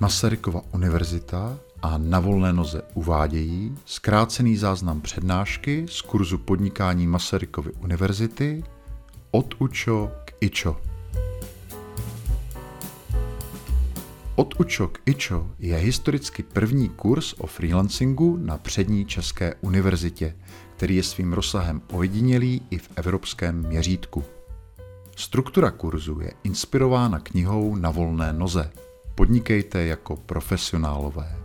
Masarykova univerzita a na volné noze uvádějí zkrácený záznam přednášky z kurzu podnikání Masarykovy univerzity od UČO k IČO. Od UČO k IČO je historicky první kurz o freelancingu na přední České univerzitě, který je svým rozsahem ojedinělý i v evropském měřítku. Struktura kurzu je inspirována knihou Na volné noze. Podnikejte jako profesionálové.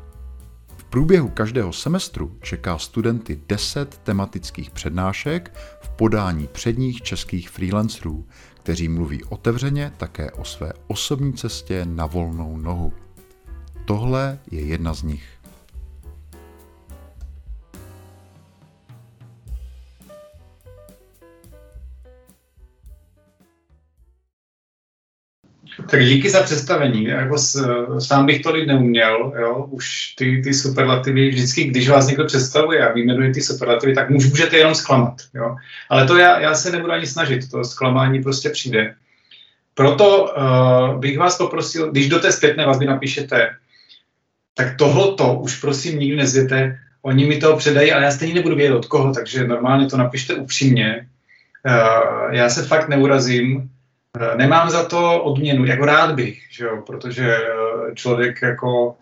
V průběhu každého semestru čeká studenty 10 tematických přednášek v podání předních českých freelancerů, kteří mluví otevřeně také o své osobní cestě na volnou nohu. Tohle je jedna z nich. Tak díky za představení. Jako s, sám bych tolik neuměl. Jo? Už ty, ty superlativy, vždycky, když vás někdo představuje a vyjmenuje ty superlativy, tak můž, můžete jenom zklamat. Jo? Ale to já, já se nebudu ani snažit, to zklamání prostě přijde. Proto uh, bych vás poprosil, když do té zpětné vazby napíšete, tak tohleto už prosím nikdy nezvěte, oni mi to předají, ale já stejně nebudu vědět od koho, takže normálně to napište upřímně. Uh, já se fakt neurazím, nemám za to odměnu, jako rád bych, že jo, protože eh, člověk jako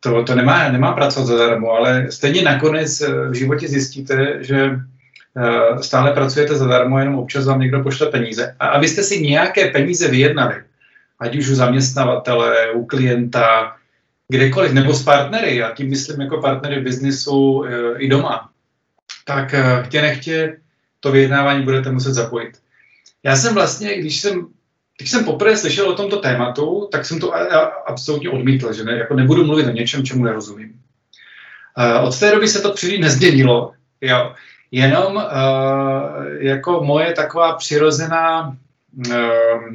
to, to nemá, nemá pracovat zadarmo, ale stejně nakonec eh, v životě zjistíte, že stále pracujete zadarmo, jenom občas vám někdo pošle peníze. A abyste si nějaké peníze vyjednali, ať už u zaměstnavatele, u klienta, kdekoliv, nebo s partnery, a tím myslím jako partnery v biznisu i doma, tak chtě nechtě to vyjednávání budete muset zapojit. Já jsem vlastně, když jsem, když jsem poprvé slyšel o tomto tématu, tak jsem to absolutně odmítl, že ne, jako nebudu mluvit o něčem, čemu nerozumím. Uh, od té doby se to příliš nezměnilo, jo. Jenom uh, jako moje taková přirozená uh,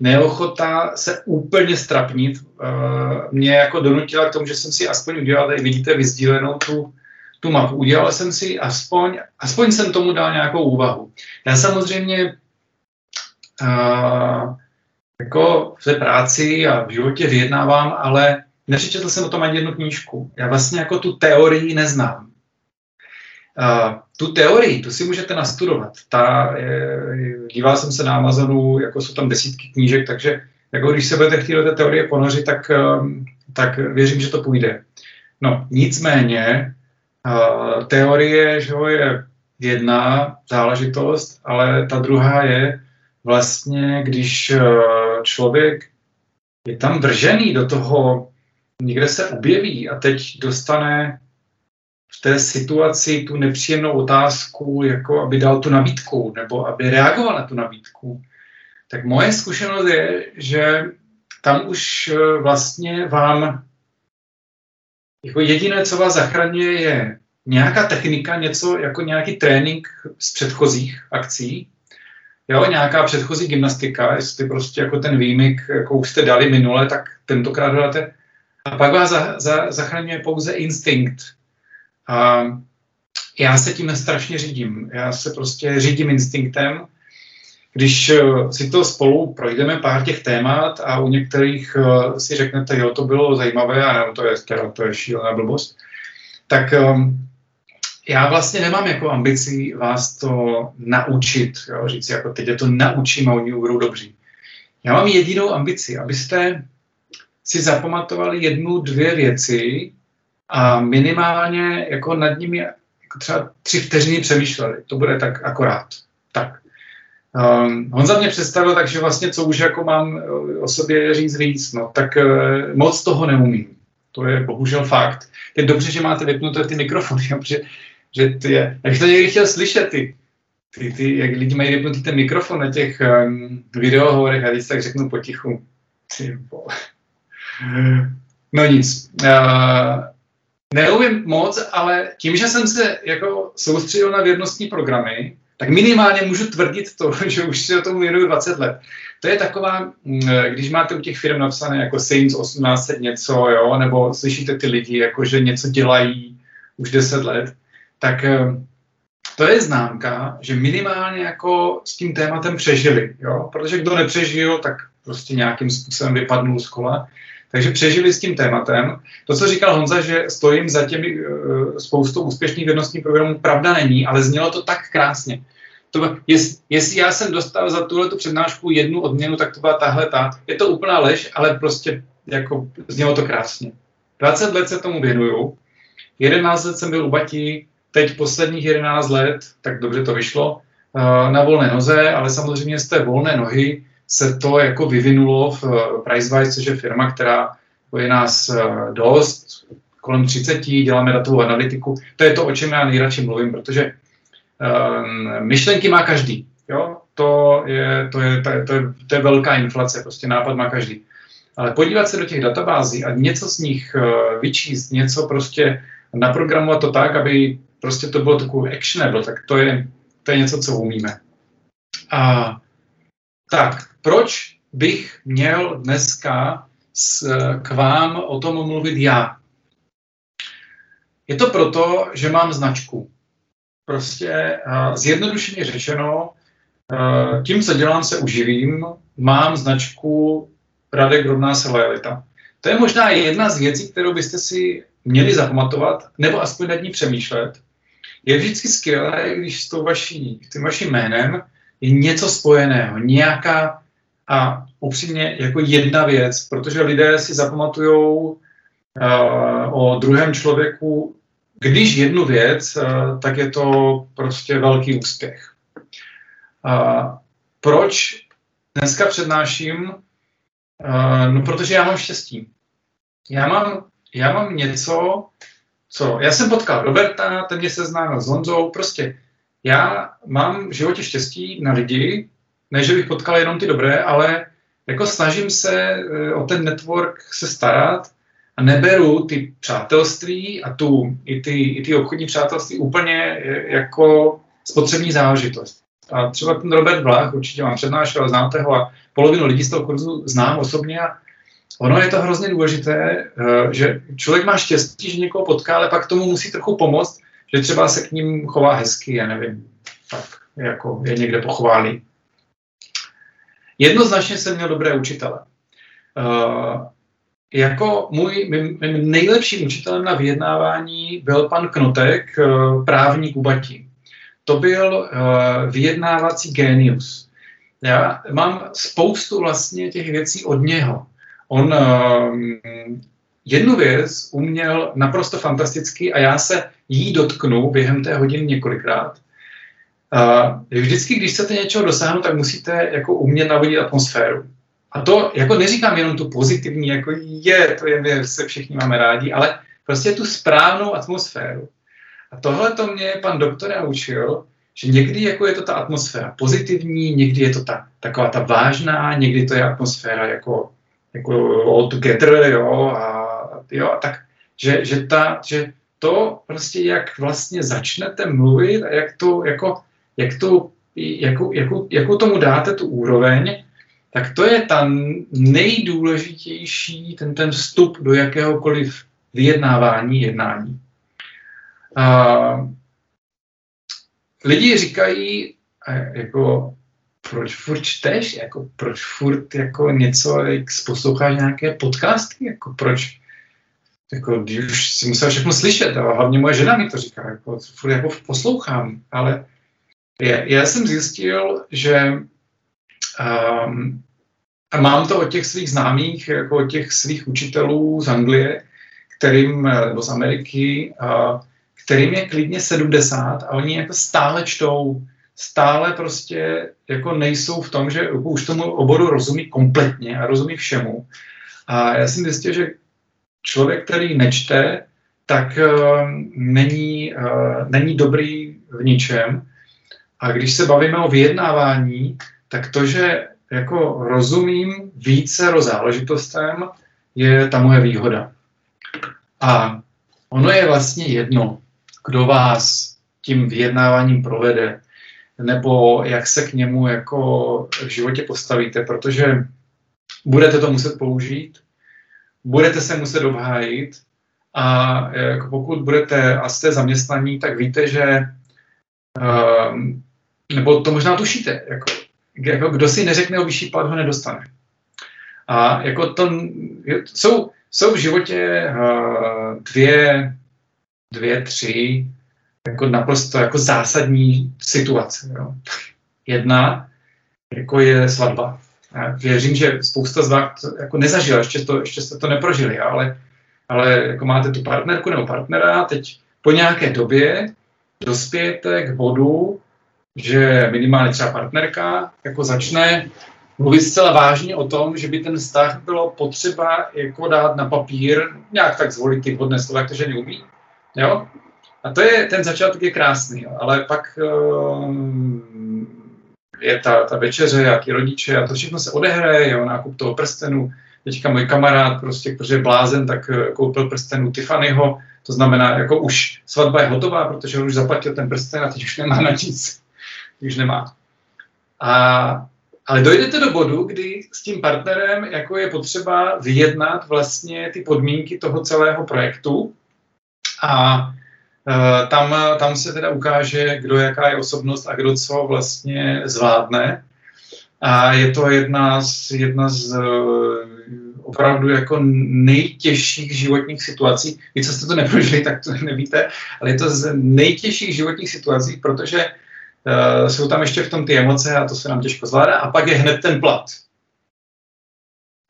neochota se úplně strapnit uh, mě jako donutila k tomu, že jsem si aspoň udělal, tady vidíte vyzdílenou tu, tu mapu. Udělal jsem si aspoň, aspoň jsem tomu dal nějakou úvahu. Já samozřejmě uh, jako v té práci a v životě vyjednávám, ale nepřečetl jsem o tom ani jednu knížku. Já vlastně jako tu teorii neznám. Uh, tu teorii, tu si můžete nastudovat. Ta, je, díval jsem se na Amazonu, jako jsou tam desítky knížek, takže jako když se budete chtít do té teorie ponořit, tak, um, tak věřím, že to půjde. No, nicméně, uh, teorie že je jedna záležitost, ale ta druhá je, vlastně, když eh, člověk je tam vržený do toho, někde se objeví a teď dostane v té situaci tu nepříjemnou otázku, jako aby dal tu nabídku nebo aby reagoval na tu nabídku, tak moje zkušenost je, že tam už eh, vlastně vám jako jediné, co vás zachraňuje, je nějaká technika, něco jako nějaký trénink z předchozích akcí, jo, nějaká předchozí gymnastika, jestli prostě jako ten výmyk, jako už jste dali minule, tak tentokrát dáte. A pak vás za, za, zachraňuje pouze instinkt. A já se tím strašně řídím. Já se prostě řídím instinktem. Když eh, si to spolu projdeme pár těch témat a u některých eh, si řeknete, jo, to bylo zajímavé, a to je, to je šílená blbost, tak um, já vlastně nemám jako ambici vás to naučit, jo, říct jako teď je to naučím a oni budou dobří. Já mám jedinou ambici, abyste si zapamatovali jednu, dvě věci a minimálně jako nad nimi jako třeba tři vteřiny přemýšleli. To bude tak akorát. Tak. Um, Honza mě představil, takže vlastně co už jako mám o sobě říct víc, no tak uh, moc toho neumím. To je bohužel fakt. Je dobře, že máte vypnuté ty mikrofony, protože že ty je, jak to někdy chtěl slyšet, ty, ty, ty, jak lidi mají vypnutý ten mikrofon na těch um, videohovorech a když tak řeknu potichu. Ty No nic. Uh, neumím moc, ale tím, že jsem se jako soustředil na vědnostní programy, tak minimálně můžu tvrdit to, že už si o tom věnuju 20 let. To je taková, mm, když máte u těch firm napsané jako Saints 1800 něco, jo, nebo slyšíte ty lidi, jako že něco dělají už 10 let, tak eh, to je známka, že minimálně jako s tím tématem přežili. Jo? Protože kdo nepřežil, tak prostě nějakým způsobem vypadnul z kola. takže přežili s tím tématem. To, co říkal Honza, že stojím za těmi uh, spoustou úspěšných vědnostních programů, pravda není, ale znělo to tak krásně. To, jest, jestli já jsem dostal za tuhle přednášku jednu odměnu, tak to byla tahle ta. Je to úplná lež, ale prostě jako znělo to krásně. 20 let se tomu věnuju. 11 let jsem byl u Batí, teď posledních 11 let, tak dobře to vyšlo, uh, na volné noze, ale samozřejmě z té volné nohy se to jako vyvinulo v uh, Pricewise, což je firma, která je nás uh, dost, kolem 30, děláme datovou analytiku. To je to, o čem já nejradši mluvím, protože um, myšlenky má každý. Jo? To, je, to, je, to, je, to, je, to je velká inflace, prostě nápad má každý. Ale podívat se do těch databází a něco z nich vyčíst, něco prostě naprogramovat to tak, aby prostě to bylo takové actionable, tak to je, to je něco, co umíme. A tak, proč bych měl dneska s, k vám o tom mluvit já? Je to proto, že mám značku. Prostě zjednodušeně řečeno, tím, co dělám, se uživím, mám značku Radek rovná se lojalita. To je možná jedna z věcí, kterou byste si měli zapamatovat, nebo aspoň nad ní přemýšlet. Je vždycky skvělé, když s, tou vaší, tím vaším jménem je něco spojeného, nějaká a upřímně jako jedna věc, protože lidé si zapamatují uh, o druhém člověku, když jednu věc, uh, tak je to prostě velký úspěch. Uh, proč dneska přednáším? Uh, no, protože já mám štěstí. Já mám, já mám něco, co... Já jsem potkal Roberta, ten mě seznámil s Honzou, prostě já mám v životě štěstí na lidi, ne, že bych potkal jenom ty dobré, ale jako snažím se eh, o ten network se starat a neberu ty přátelství a tu, i, ty, i ty obchodní přátelství úplně eh, jako spotřební záležitost. A třeba ten Robert Vlach, určitě vám přednášel, znáte ho a polovinu lidí z toho kurzu znám osobně a ono je to hrozně důležité, eh, že člověk má štěstí, že někoho potká, ale pak tomu musí trochu pomoct, že třeba se k ním chová hezky, já nevím, tak jako je někde pochválí. Jednoznačně jsem měl dobré učitele. Uh, jako můj mým, nejlepším učitelem na vyjednávání byl pan Knotek, uh, právník u Batí. To byl vyjednávací genius. Já mám spoustu vlastně těch věcí od něho. On uh, jednu věc uměl naprosto fantasticky a já se jí dotknu během té hodiny několikrát. Uh, vždycky, když chcete něčeho dosáhnout, tak musíte jako umět navodit atmosféru. A to jako neříkám jenom tu pozitivní, jako je, to je, my se všichni máme rádi, ale prostě tu správnou atmosféru. A tohle to mě pan doktor naučil, že někdy jako je to ta atmosféra pozitivní, někdy je to ta, taková ta vážná, někdy to je atmosféra jako, jako all together, jo, a, jo, a tak, že, že, ta, že to prostě, jak vlastně začnete mluvit a jak to, jako, jak to, jakou, jakou, jakou tomu dáte tu úroveň, tak to je ta nejdůležitější, ten, ten vstup do jakéhokoliv vyjednávání, jednání. A, lidi říkají, jako, proč furt čteš, jako, proč furt jako něco, jak posloucháš nějaké podcasty, jako, proč, jako, když už si musel všechno slyšet, a hlavně moje žena mi to říká, jako, furt jako poslouchám, ale já, já jsem zjistil, že um, a mám to od těch svých známých, jako od těch svých učitelů z Anglie, kterým, nebo z Ameriky, uh, kterým je klidně 70 a oni jako stále čtou, stále prostě jako nejsou v tom, že jako už tomu oboru rozumí kompletně a rozumí všemu. A já jsem zjistil, že člověk, který nečte, tak uh, není, uh, není dobrý v ničem. A když se bavíme o vyjednávání, tak to, že jako rozumím více záležitostem, je ta moje výhoda. A ono je vlastně jedno, kdo vás tím vyjednáváním provede, nebo jak se k němu jako v životě postavíte, protože budete to muset použít, budete se muset obhájit a jako pokud budete a jste zaměstnaní, tak víte, že um, nebo to možná tušíte, jako, jako kdo si neřekne o vyšší plat, ho nedostane. A jako to, jsou, jsou v životě uh, dvě, dvě, tři jako naprosto jako zásadní situace. Jo. Jedna jako je svatba. Já věřím, že spousta z vás to jako nezažila, ještě, to, ještě jste to neprožili, ale, ale jako máte tu partnerku nebo partnera, teď po nějaké době dospějete k bodu, že minimálně třeba partnerka jako začne mluvit zcela vážně o tom, že by ten vztah bylo potřeba jako dát na papír, nějak tak zvolit ty vhodné slova, jak to ženy umí. Jo? A to je, ten začátek je krásný, jo? ale pak um, je ta, ta večeře, jaký rodiče a to všechno se odehraje, jo, nákup toho prstenu. Teďka můj kamarád, prostě, protože je blázen, tak eh, koupil prstenu Tiffanyho, to znamená, jako už svatba je hotová, protože on už zaplatil ten prsten a teď už nemá na nic. Už nemá. A, ale dojdete do bodu, kdy s tím partnerem jako je potřeba vyjednat vlastně ty podmínky toho celého projektu a tam, tam se teda ukáže, kdo jaká je osobnost a kdo co vlastně zvládne. A je to jedna z, jedna z eh, opravdu jako nejtěžších životních situací. Vy, co jste to neprožili, tak to nevíte, ale je to z nejtěžších životních situací, protože uh, jsou tam ještě v tom ty emoce a to se nám těžko zvládá. A pak je hned ten plat.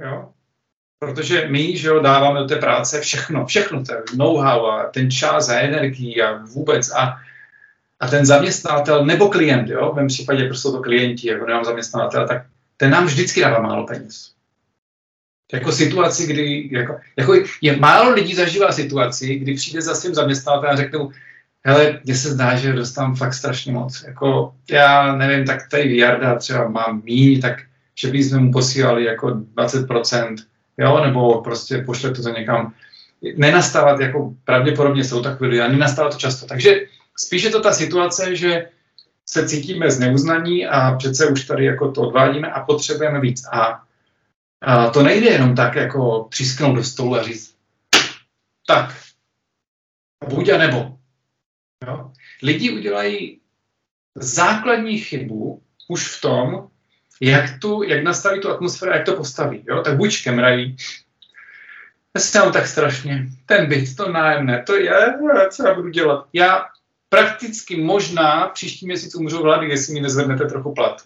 Jo? Protože my, že jo, dáváme do té práce všechno, všechno, ten know-how a ten čas a energii a vůbec a, a ten zaměstnatel nebo klient, jo, v případě, jako jsou to klienti, jako nemám zaměstnatel, tak ten nám vždycky dává málo peněz. Jako situaci, kdy, jako, jako je málo lidí zažívá situaci, kdy přijde za svým zaměstnavatelem a řekne hele, mně se zdá, že dostám fakt strašně moc. Jako, já nevím, tak tady Jarda třeba mám míň, tak že bychom mu posílali jako 20%, jo, nebo prostě pošlete to někam. Nenastávat, jako pravděpodobně jsou takové lidé, nenastává to často. Takže spíš je to ta situace, že se cítíme zneuznaní a přece už tady jako to odvádíme a potřebujeme víc. A, a to nejde jenom tak jako přisknout do stolu a říct, tak, buď a nebo. Jo? Lidi udělají základní chybu už v tom, jak, tu, jak nastaví tu atmosféru, jak to postaví. Jo? Tak buď kemrají, já se tam tak strašně, ten byt, to nájemné, to je, co já budu dělat. Já prakticky možná příští měsíc umřu vlády, jestli mi nezvednete trochu plat.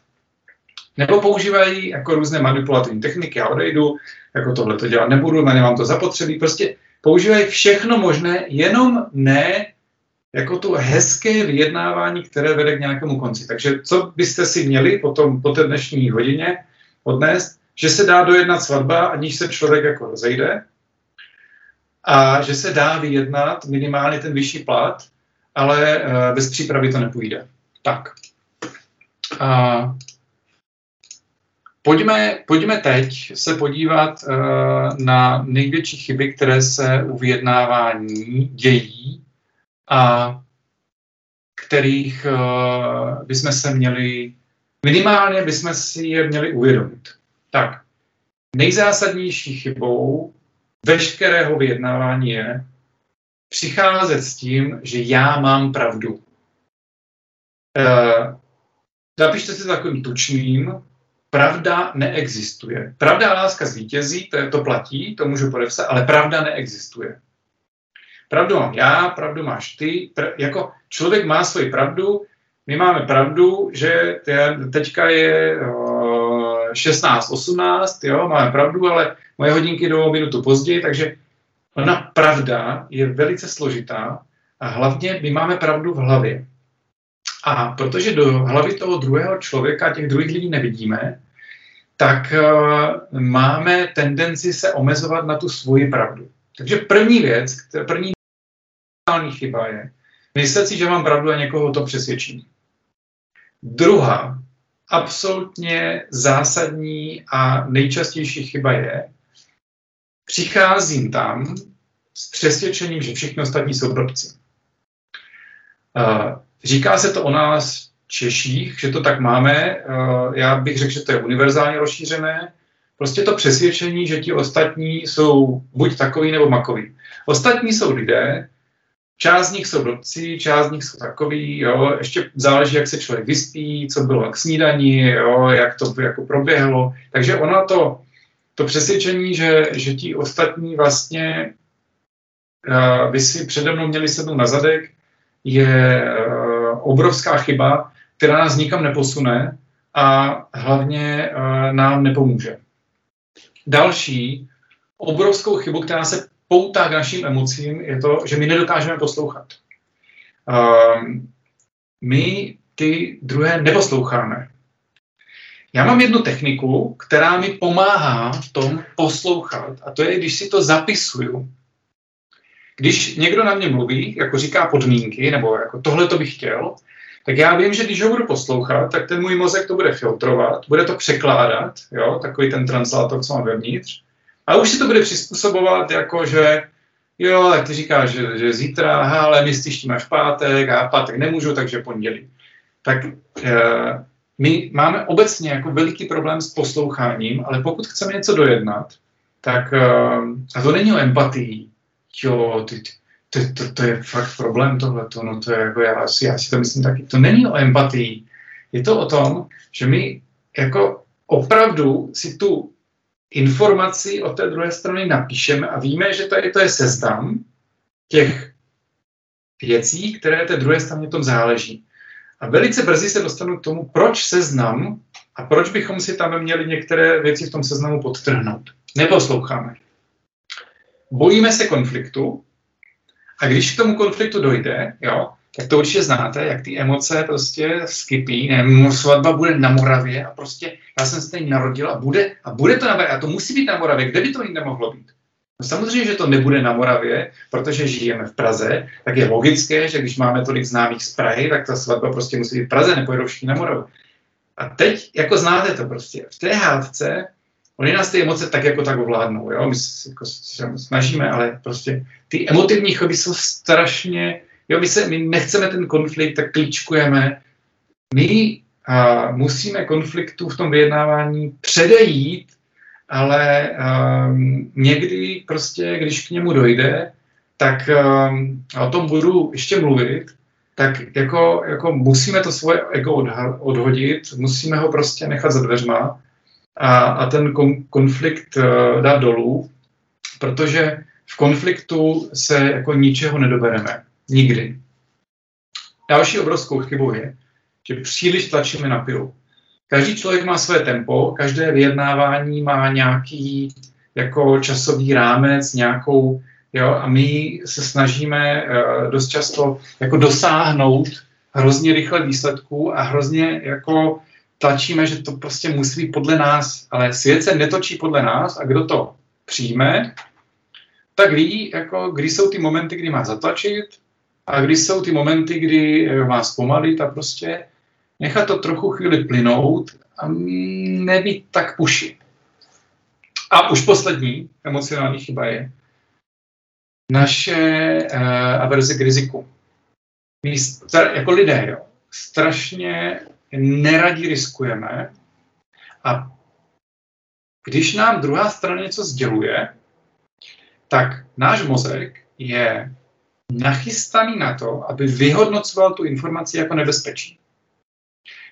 Nebo používají jako různé manipulativní techniky, já odejdu, jako tohle to dělat nebudu, na ně mám to zapotřebí, prostě používají všechno možné, jenom ne jako to hezké vyjednávání, které vede k nějakému konci. Takže co byste si měli potom, po té dnešní hodině odnést, že se dá dojednat svatba, aniž se člověk jako rozejde, a že se dá vyjednat minimálně ten vyšší plat, ale uh, bez přípravy to nepůjde. Tak. Uh, pojďme, pojďme teď se podívat uh, na největší chyby, které se u vyjednávání dějí a kterých uh, bychom se měli, minimálně bychom si je měli uvědomit. Tak, nejzásadnější chybou veškerého vyjednávání je přicházet s tím, že já mám pravdu. Uh, napište si takovým tučným, pravda neexistuje. Pravda a láska zvítězí, to, je, to platí, to můžu podepsat, ale pravda neexistuje. Pravdu mám já, pravdu máš ty. Pr- jako člověk má svoji pravdu, my máme pravdu, že teďka je uh, 16, 18, jo, máme pravdu, ale moje hodinky jdou minutu později, takže ona pravda je velice složitá a hlavně my máme pravdu v hlavě. A protože do hlavy toho druhého člověka, těch druhých lidí nevidíme, tak máme tendenci se omezovat na tu svoji pravdu. Takže první věc, první chyba je myslet si, že mám pravdu a někoho to přesvědčí. Druhá, absolutně zásadní a nejčastější chyba je, přicházím tam s přesvědčením, že všichni ostatní jsou blbci. Říká se to o nás Češích, že to tak máme. Já bych řekl, že to je univerzálně rozšířené. Prostě to přesvědčení, že ti ostatní jsou buď takový nebo makový. Ostatní jsou lidé, Část z nich jsou blbci, část z nich jsou takový, jo, ještě záleží, jak se člověk vyspí, co bylo k snídaní, jo, jak to jako proběhlo. Takže ono to, to přesvědčení, že, že ti ostatní vlastně uh, by si přede mnou měli sednout na zadek, je uh, obrovská chyba, která nás nikam neposune a hlavně uh, nám nepomůže. Další obrovskou chybu, která se poutá k našim emocím, je to, že my nedokážeme poslouchat. Uh, my ty druhé neposloucháme. Já mám jednu techniku, která mi pomáhá v tom poslouchat, a to je, když si to zapisuju. Když někdo na mě mluví, jako říká podmínky, nebo jako tohle to bych chtěl, tak já vím, že když ho budu poslouchat, tak ten můj mozek to bude filtrovat, bude to překládat, jo, takový ten translátor, co mám vevnitř, a už si to bude přizpůsobovat jako, že jo, tak ty říkáš, že, že zítra, aha, ale že máš pátek a pátek nemůžu, takže pondělí. Tak e, my máme obecně jako veliký problém s posloucháním, ale pokud chceme něco dojednat, tak, e, a to není o empatii, jo, ty, to, to, to je fakt problém tohle, no to je jako já, já si to myslím taky, to není o empatii, je to o tom, že my jako opravdu si tu informaci od té druhé strany napíšeme a víme, že tady to je seznam těch věcí, které té druhé straně tom záleží. A velice brzy se dostanu k tomu, proč seznam a proč bychom si tam měli některé věci v tom seznamu podtrhnout. Neposloucháme. Bojíme se konfliktu a když k tomu konfliktu dojde, jo, tak to určitě znáte, jak ty emoce prostě skypí, ne, svatba bude na Moravě a prostě já jsem se tady narodil a bude, a bude to na Moravě, a to musí být na Moravě, kde by to jinde mohlo být? No samozřejmě, že to nebude na Moravě, protože žijeme v Praze, tak je logické, že když máme tolik známých z Prahy, tak ta svatba prostě musí být v Praze, nepojedou všichni na Moravu. A teď, jako znáte to prostě, v té hádce, oni nás ty emoce tak jako tak ovládnou, jo? my se jako snažíme, ale prostě ty emotivní chody jsou strašně Jo, my, se, my nechceme ten konflikt, tak klíčkujeme. My a, musíme konfliktu v tom vyjednávání předejít, ale um, někdy prostě, když k němu dojde, tak um, o tom budu ještě mluvit, tak jako, jako musíme to svoje ego odhodit, musíme ho prostě nechat za dveřma a, a ten kon, konflikt uh, dát dolů, protože v konfliktu se jako ničeho nedobereme. Nikdy. Další obrovskou chybou je, že příliš tlačíme na pilu. Každý člověk má své tempo, každé vyjednávání má nějaký jako časový rámec, nějakou, jo, a my se snažíme uh, dost často jako dosáhnout hrozně rychle výsledků a hrozně jako tlačíme, že to prostě musí být podle nás, ale svět se netočí podle nás a kdo to přijme, tak ví, jako, kdy jsou ty momenty, kdy má zatlačit a když jsou ty momenty, kdy má zpomalit a prostě nechat to trochu chvíli plynout a nebýt tak puši. A už poslední emocionální chyba je naše uh, averze k riziku. My jako lidé jo, strašně neradí riskujeme a když nám druhá strana něco sděluje, tak náš mozek je nachystaný na to, aby vyhodnocoval tu informaci jako nebezpečí.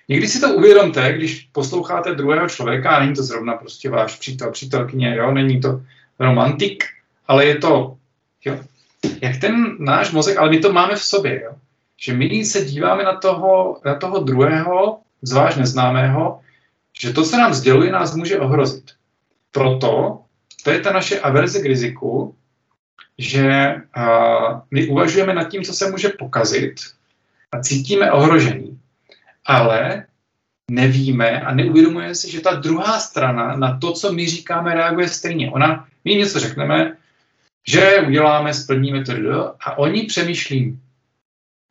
Někdy si to uvědomte, když posloucháte druhého člověka, a není to zrovna prostě váš přítel, přítelkyně, jo, není to romantik, ale je to, jo, jak ten náš mozek, ale my to máme v sobě, jo, že my se díváme na toho, na toho druhého, zvlášť neznámého, že to, co nám sděluje, nás může ohrozit. Proto to je ta naše averze k riziku, že uh, my uvažujeme nad tím, co se může pokazit a cítíme ohrožení. Ale nevíme a neuvědomujeme si, že ta druhá strana na to, co my říkáme, reaguje stejně. Ona, my něco řekneme, že uděláme, splníme to a oni přemýšlí,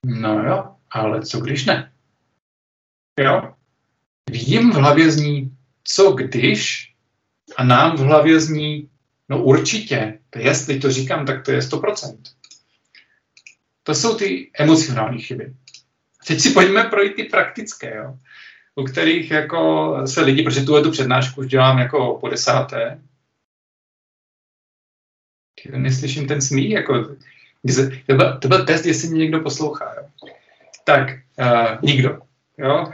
no jo, ale co když ne? Jo? Vím v hlavě zní, co když, a nám v hlavě zní, No určitě, to jestli to říkám, tak to je 100%. To jsou ty emocionální chyby. Teď si pojďme projít ty praktické, jo, u kterých jako se lidi, protože tuhle tu přednášku už dělám jako po desáté, neslyším ten smích, jako, to byl, to byl test, jestli mě někdo poslouchá. Jo. Tak, uh, nikdo. Jo?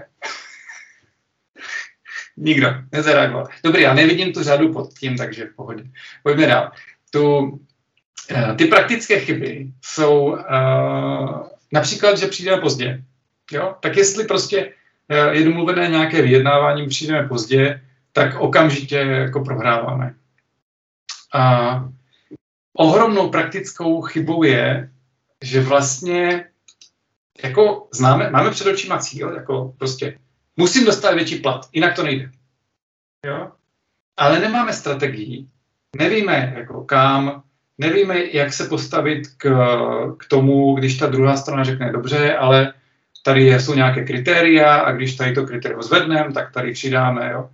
Nikdo nezareagoval. Dobrý, já nevidím tu řadu pod tím, takže v pohodě. Pojďme dál. Tu, eh, ty praktické chyby jsou uh, například, že přijdeme pozdě. Jo? Tak jestli prostě uh, je domluvené nějaké vyjednávání, přijdeme pozdě, tak okamžitě jako prohráváme. A ohromnou praktickou chybou je, že vlastně jako známe, máme před očima cíl, jako prostě musím dostat větší plat, jinak to nejde. Jo? Ale nemáme strategii, nevíme jako kam, nevíme, jak se postavit k, k tomu, když ta druhá strana řekne dobře, ale tady jsou nějaké kritéria a když tady to kritérium zvedneme, tak tady přidáme. Jo?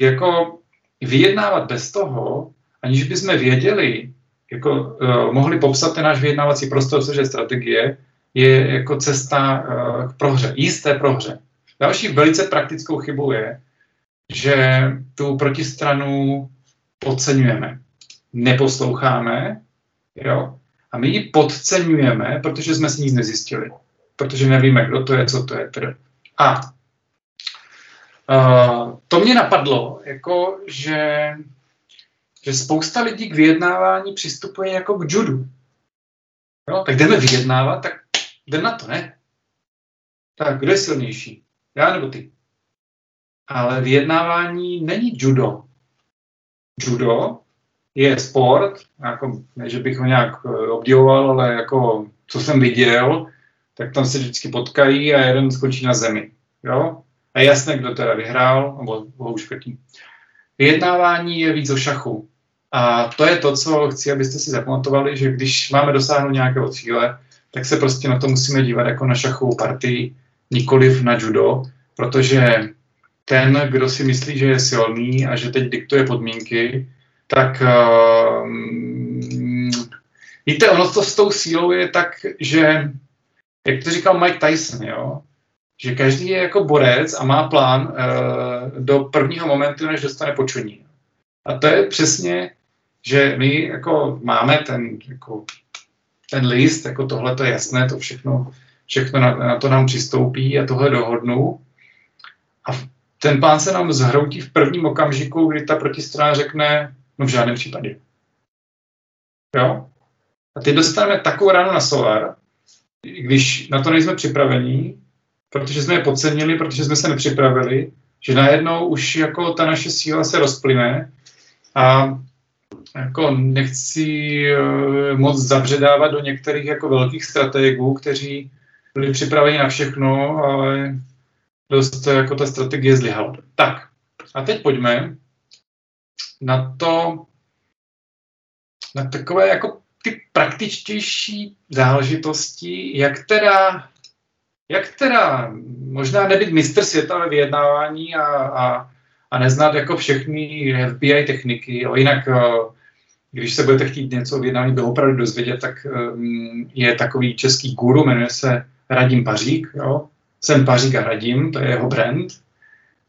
Jako vyjednávat bez toho, aniž bychom věděli, jako uh, mohli popsat ten náš vyjednávací prostor, což je strategie, je jako cesta uh, k prohře, jisté prohře. Další velice praktickou chybou je, že tu protistranu podceňujeme, neposloucháme, jo, a my ji podceňujeme, protože jsme si nic nezjistili, protože nevíme, kdo to je, co to je. Tedy. A uh, to mě napadlo, jako, že, že spousta lidí k vyjednávání přistupuje jako k judu. Jo, tak jdeme vyjednávat, tak jdem na to, ne? Tak kdo je silnější? Já nebo ty? Ale vyjednávání není judo. Judo je sport, jako, ne, že bych ho nějak eh, obdivoval, ale jako, co jsem viděl, tak tam se vždycky potkají a jeden skočí na zemi. Jo? A jasné, kdo teda vyhrál, nebo ho už Vyjednávání je víc o šachu. A to je to, co chci, abyste si zapamatovali, že když máme dosáhnout nějakého cíle, tak se prostě na to musíme dívat jako na šachovou partii, nikoliv na judo, protože ten, kdo si myslí, že je silný a že teď diktuje podmínky, tak uh, víte, ono to s tou sílou je tak, že, jak to říkal Mike Tyson, jo, že každý je jako borec a má plán uh, do prvního momentu, než dostane počuní. A to je přesně, že my jako máme ten, jako, ten list, jako tohle to je jasné, to všechno, všechno na, na to nám přistoupí a tohle dohodnu. A ten plán se nám zhroutí v prvním okamžiku, kdy ta protistrana řekne, no v žádném případě. Jo? A teď dostaneme takovou ránu na solar, když na to nejsme připravení, protože jsme je podcenili, protože jsme se nepřipravili, že najednou už jako ta naše síla se rozplyne a jako nechci uh, moc zabředávat do některých jako velkých strategů, kteří byli připraveni na všechno, ale dost jako ta strategie zlyhala. Tak, a teď pojďme na to, na takové jako ty praktičtější záležitosti, jak teda, jak teda možná nebyt mistr světa ve vyjednávání a, a, a neznat jako všechny FBI techniky, jo. jinak eh, když se budete chtít něco o vyjednání opravdu dozvědět, tak um, je takový český guru, jmenuje se Radim Pařík, jo. Jsem Pařík a Radim, to je jeho brand.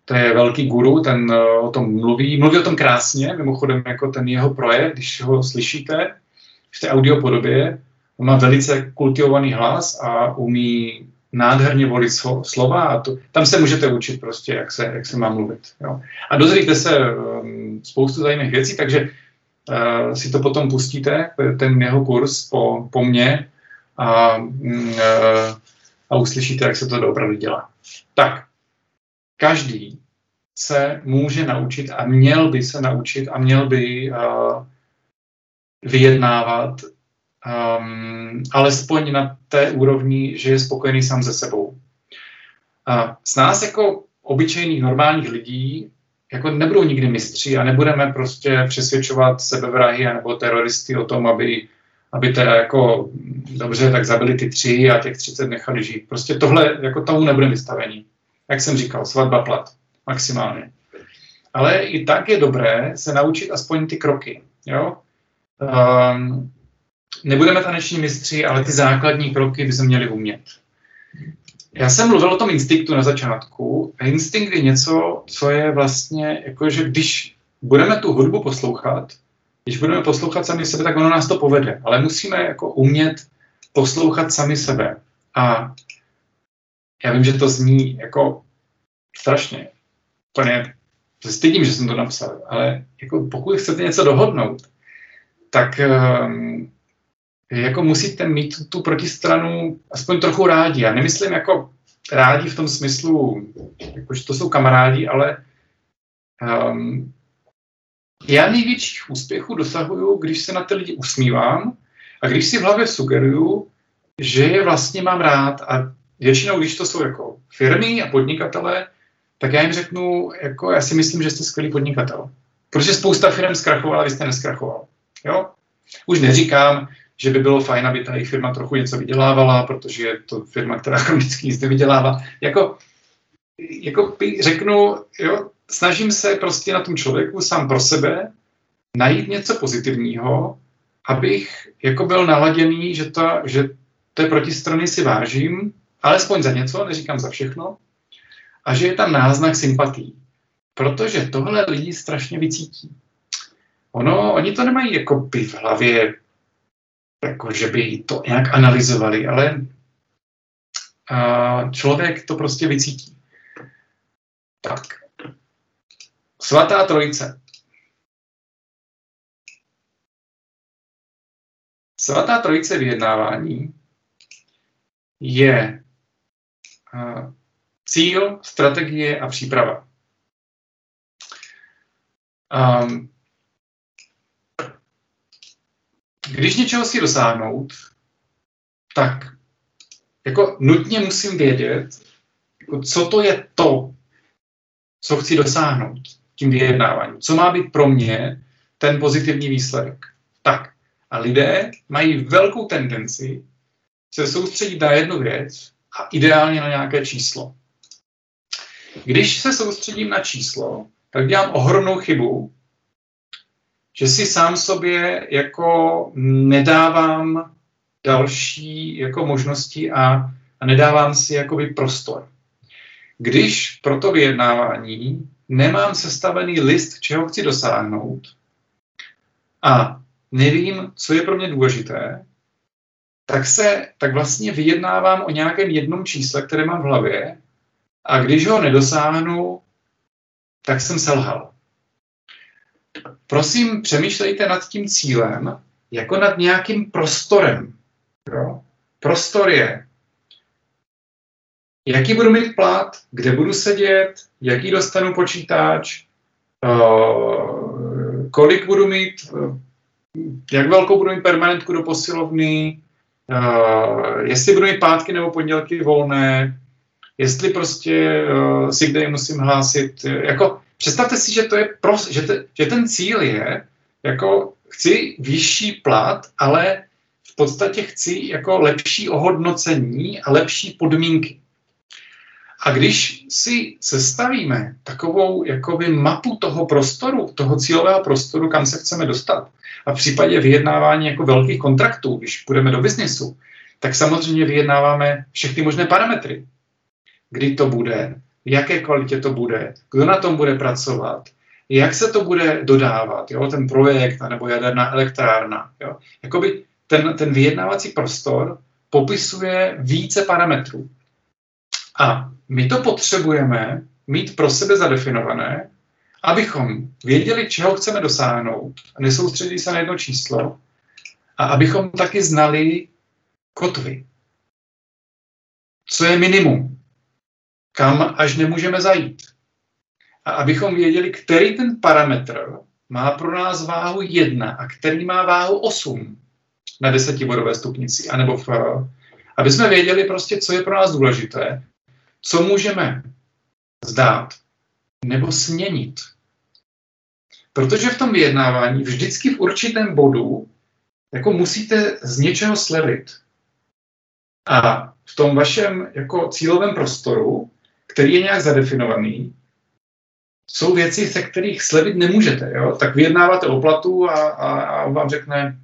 To je velký guru, ten uh, o tom mluví. Mluví o tom krásně, mimochodem jako ten jeho projev, když ho slyšíte v té audio podobě, on má velice kultivovaný hlas a umí nádherně volit slova a to, tam se můžete učit prostě, jak se, jak se má mluvit. Jo. A dozvíte se um, spoustu zajímavých věcí, takže uh, si to potom pustíte, ten jeho kurz po, po mně a, uh, a uslyšíte, jak se to opravdu dělá. Tak, každý se může naučit a měl by se naučit a měl by uh, vyjednávat um, alespoň na té úrovni, že je spokojený sám se sebou. A s nás jako obyčejných normálních lidí jako nebudou nikdy mistři a nebudeme prostě přesvědčovat sebevrahy nebo teroristy o tom, aby, aby teda jako dobře, tak zabili ty tři a těch 30 nechali žít. Prostě tohle, jako tomu nebudeme vystavení. Jak jsem říkal, svatba plat, maximálně. Ale i tak je dobré se naučit aspoň ty kroky. Jo? Um, nebudeme taneční mistři, ale ty základní kroky bychom měli umět. Já jsem mluvil o tom instinktu na začátku. A instinkt je něco, co je vlastně, jako že když budeme tu hudbu poslouchat, když budeme poslouchat sami sebe, tak ono nás to povede. Ale musíme jako umět poslouchat sami sebe. A já vím, že to zní jako strašně, úplně se stydím, že jsem to napsal, ale jako pokud chcete něco dohodnout, tak um, jako musíte mít tu, tu protistranu aspoň trochu rádi. Já nemyslím jako rádi v tom smyslu, jako, že to jsou kamarádi, ale um, já největších úspěchů dosahuju, když se na ty lidi usmívám a když si v hlavě sugeruju, že je vlastně mám rád a většinou, když to jsou jako firmy a podnikatele, tak já jim řeknu, jako já si myslím, že jste skvělý podnikatel. Protože spousta firm zkrachovala, vy jste neskrachoval. Jo? Už neříkám, že by bylo fajn, aby ta jejich firma trochu něco vydělávala, protože je to firma, která chronicky nic nevydělává. Jako, jako řeknu, jo, snažím se prostě na tom člověku sám pro sebe najít něco pozitivního, abych jako byl naladěný, že, to, že té protistrany si vážím, alespoň za něco, neříkám za všechno, a že je tam náznak sympatí. Protože tohle lidi strašně vycítí. Ono, oni to nemají jako by v hlavě, jako že by to nějak analyzovali, ale a člověk to prostě vycítí. Tak. Svatá trojice. Svatá trojice vyjednávání je cíl, strategie a příprava. Když něčeho si dosáhnout, tak jako nutně musím vědět, jako co to je to, co chci dosáhnout tím vyjednáváním. Co má být pro mě ten pozitivní výsledek. Tak. A lidé mají velkou tendenci se soustředit na jednu věc a ideálně na nějaké číslo. Když se soustředím na číslo, tak dělám ohromnou chybu, že si sám sobě jako nedávám další jako možnosti a, a nedávám si jakoby prostor. Když pro to vyjednávání nemám sestavený list, čeho chci dosáhnout a nevím, co je pro mě důležité, tak se, tak vlastně vyjednávám o nějakém jednom čísle, které mám v hlavě a když ho nedosáhnu, tak jsem selhal. Prosím, přemýšlejte nad tím cílem jako nad nějakým prostorem. Jo? Prostor je, jaký budu mít plat, kde budu sedět, jaký dostanu počítač, uh, kolik budu mít, uh, jak velkou budu mít permanentku do posilovny, uh, jestli budu mít pátky nebo pondělky volné, jestli prostě si kde musím hlásit. Jako, představte si, že, to je pros, že, te, že ten cíl je, jako chci vyšší plat, ale v podstatě chci jako lepší ohodnocení a lepší podmínky. A když si sestavíme takovou jakoby mapu toho prostoru, toho cílového prostoru, kam se chceme dostat, a v případě vyjednávání jako velkých kontraktů, když půjdeme do biznesu, tak samozřejmě vyjednáváme všechny možné parametry kdy to bude, jaké kvalitě to bude, kdo na tom bude pracovat, jak se to bude dodávat, jo, ten projekt nebo jaderná elektrárna. Jo. Jakoby ten, ten vyjednávací prostor popisuje více parametrů. A my to potřebujeme mít pro sebe zadefinované, abychom věděli, čeho chceme dosáhnout, nesoustředili se na jedno číslo, a abychom taky znali kotvy. Co je minimum? Kam až nemůžeme zajít. A abychom věděli, který ten parametr má pro nás váhu 1 a který má váhu 8 na desetibodové stupnici, anebo v, aby jsme věděli prostě, co je pro nás důležité, co můžeme zdát nebo směnit. Protože v tom vyjednávání vždycky v určitém bodu jako musíte z něčeho slevit. A v tom vašem jako cílovém prostoru který je nějak zadefinovaný, jsou věci, se kterých slevit nemůžete. Jo? Tak vyjednáváte o platu a, a, a on vám řekne,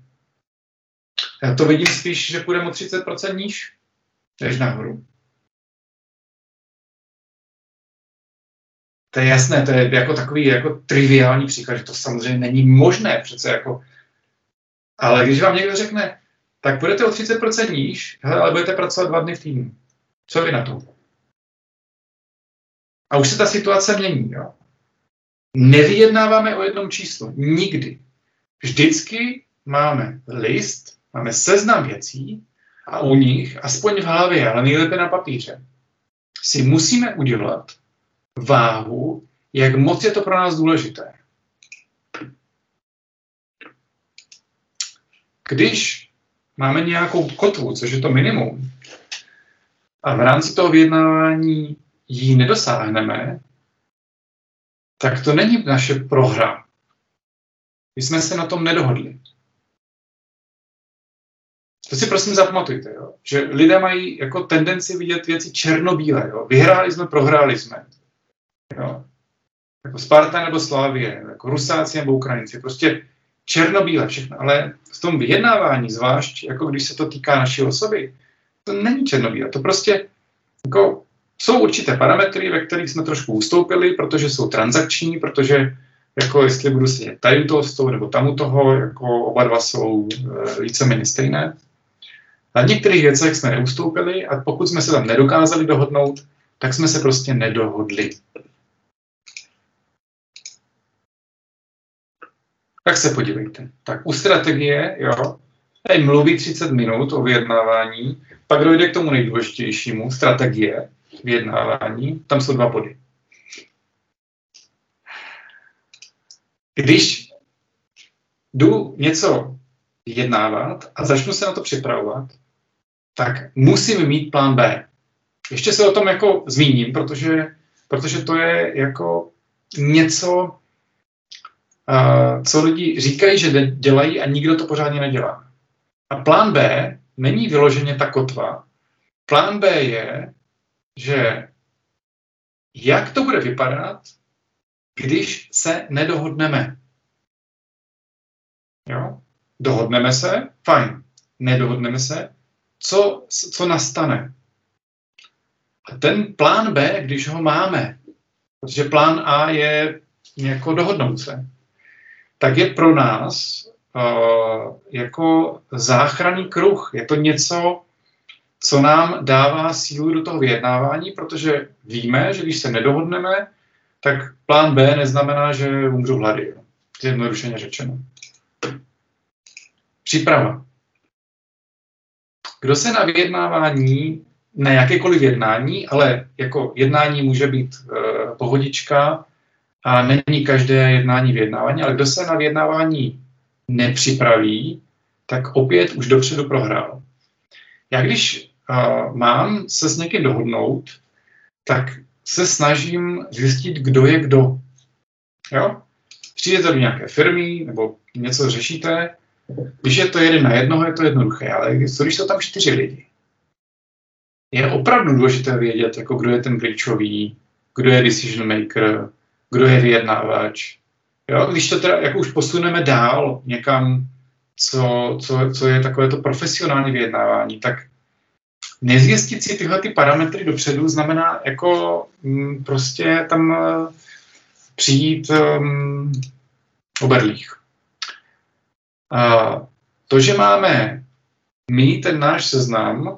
já to vidím spíš, že půjdeme o 30% níž, než nahoru. To je jasné, to je jako takový jako triviální příklad, že to samozřejmě není možné přece jako. Ale když vám někdo řekne, tak budete o 30% níž, ale budete pracovat dva dny v týdnu. Co vy na to? A už se ta situace mění. Jo? nevyjednáváme o jednom číslu. Nikdy. Vždycky máme list, máme seznam věcí a u nich, aspoň v hlavě, ale nejlépe na papíře, si musíme udělat váhu, jak moc je to pro nás důležité. Když máme nějakou kotvu, což je to minimum, a v rámci toho vyjednávání ji nedosáhneme, tak to není naše prohra. My jsme se na tom nedohodli. To si prosím zapamatujte, jo? že lidé mají jako tendenci vidět věci černobílé. Jo? Vyhráli jsme, prohráli jsme. Jo? Jako Sparta nebo Slávie, jako Rusáci nebo Ukrajinci. Prostě černobíle všechno. Ale v tom vyjednávání, zvlášť jako když se to týká naší osoby, to není černobílé. To prostě jako, jsou určité parametry, ve kterých jsme trošku ustoupili, protože jsou transakční, protože jako jestli budu si tady toho stolu nebo tam u toho, jako oba dva jsou e, víceméně stejné. Na některých věcech jsme neustoupili a pokud jsme se tam nedokázali dohodnout, tak jsme se prostě nedohodli. Tak se podívejte. Tak u strategie, jo, tady mluví 30 minut o vyjednávání, pak dojde k tomu nejdůležitějšímu, strategie vyjednávání, tam jsou dva body. Když jdu něco vyjednávat a začnu se na to připravovat, tak musím mít plán B. Ještě se o tom jako zmíním, protože, protože to je jako něco, uh, co lidi říkají, že dělají a nikdo to pořádně nedělá. A plán B není vyloženě ta kotva. Plán B je, že jak to bude vypadat, když se nedohodneme. Jo? Dohodneme se, fajn. Nedohodneme se, co, co nastane. A ten plán B, když ho máme, protože plán A je jako dohodnout se, tak je pro nás uh, jako záchranný kruh. Je to něco, co nám dává sílu do toho vyjednávání, protože víme, že když se nedohodneme, tak plán B neznamená, že umřu hlady. Zjednodušeně řečeno. Příprava. Kdo se na vyjednávání, na jakékoliv jednání, ale jako jednání může být e, pohodička a není každé jednání vyjednávání, ale kdo se na vyjednávání nepřipraví, tak opět už dopředu prohrál. Já když uh, mám se s někým dohodnout, tak se snažím zjistit, kdo je kdo. Jo? Přijdete do nějaké firmy nebo něco řešíte, když je to jeden na jednoho, je to jednoduché, ale co když jsou tam čtyři lidi? Je opravdu důležité vědět, jako kdo je ten klíčový, kdo je decision maker, kdo je vyjednávač. Jo? Když to teda jako už posuneme dál někam, co, co, co je takové to profesionální vyjednávání, tak nezjistit si tyhle ty parametry dopředu znamená jako m, mm, prostě tam uh, přijít um, o berlích. A to, že máme my ten náš seznam,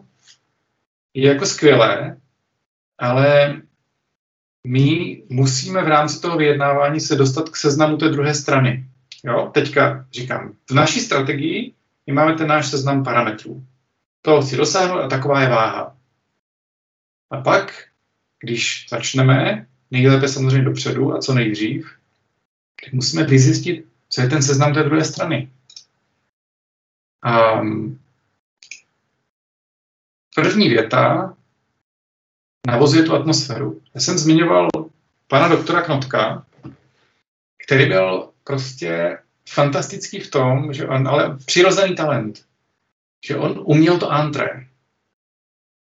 je jako skvělé, ale my musíme v rámci toho vyjednávání se dostat k seznamu té druhé strany. Jo? Teďka říkám, v naší strategii my máme ten náš seznam parametrů. To chci dosáhnout a taková je váha. A pak, když začneme, nejlépe samozřejmě dopředu a co nejdřív, tak musíme vyzjistit, co je ten seznam té druhé strany. Um, první věta navozuje tu atmosféru. Já jsem zmiňoval pana doktora Knotka, který byl prostě fantastický v tom, že on, ale přirozený talent, že on uměl to antré.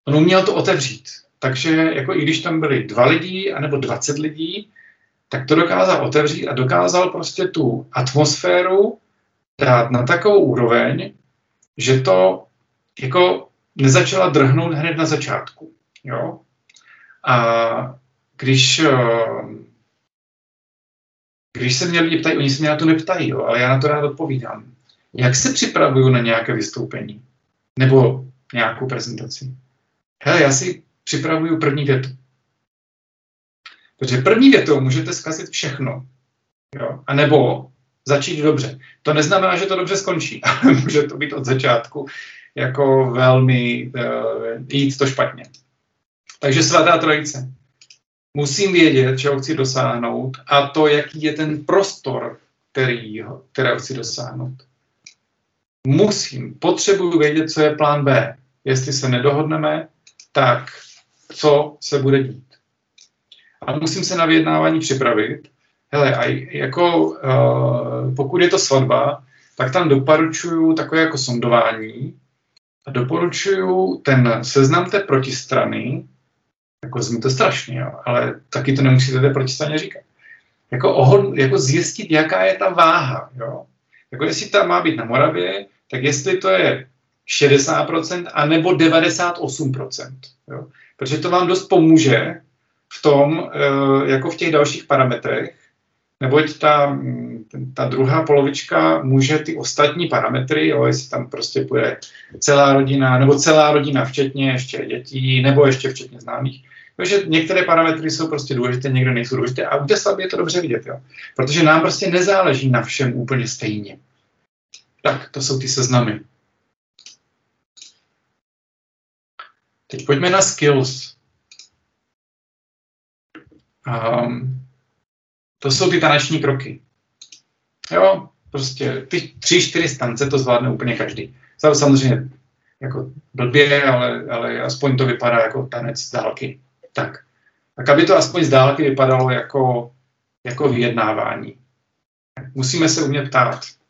On uměl to otevřít. Takže jako i když tam byli dva lidi, anebo 20 lidí, tak to dokázal otevřít a dokázal prostě tu atmosféru dát na takovou úroveň, že to jako nezačala drhnout hned na začátku. Jo? A když, eh, když se mě lidi ptají, oni se mě na to neptají, jo, ale já na to rád odpovídám. Jak se připravuju na nějaké vystoupení? Nebo nějakou prezentaci? Hele, já si připravuju první větu. Protože první větou můžete zkazit všechno. Jo? A nebo začít dobře. To neznamená, že to dobře skončí, ale může to být od začátku jako velmi uh, jít to špatně. Takže svatá trojice. Musím vědět, čeho chci dosáhnout a to, jaký je ten prostor, který, kterého chci dosáhnout. Musím, potřebuji vědět, co je plán B. Jestli se nedohodneme, tak co se bude dít. A musím se na vyjednávání připravit. Hele, a jako uh, pokud je to svatba, tak tam doporučuju takové jako sondování a doporučuju ten seznam té protistrany, jako zní to strašně, jo, ale taky to nemusíte té protistraně říkat. Jako, ohod, jako zjistit, jaká je ta váha. Jo. Jako jestli ta má být na Moravě, tak jestli to je 60% a nebo 98%. Jo. Protože to vám dost pomůže v tom, eh, jako v těch dalších parametrech, neboť ta, ta druhá polovička může ty ostatní parametry, jo, jestli tam prostě bude celá rodina, nebo celá rodina včetně ještě dětí, nebo ještě včetně známých, takže některé parametry jsou prostě důležité, někde nejsou důležité a u svatby je to dobře vidět, jo. Protože nám prostě nezáleží na všem úplně stejně. Tak, to jsou ty seznamy. Teď pojďme na skills. Um, to jsou ty taneční kroky. Jo, prostě ty tři, čtyři stance to zvládne úplně každý. Samozřejmě jako blbě, ale, ale aspoň to vypadá jako tanec z dálky. Tak. Tak aby to aspoň z dálky vypadalo jako, jako vyjednávání. Musíme se umět ptát.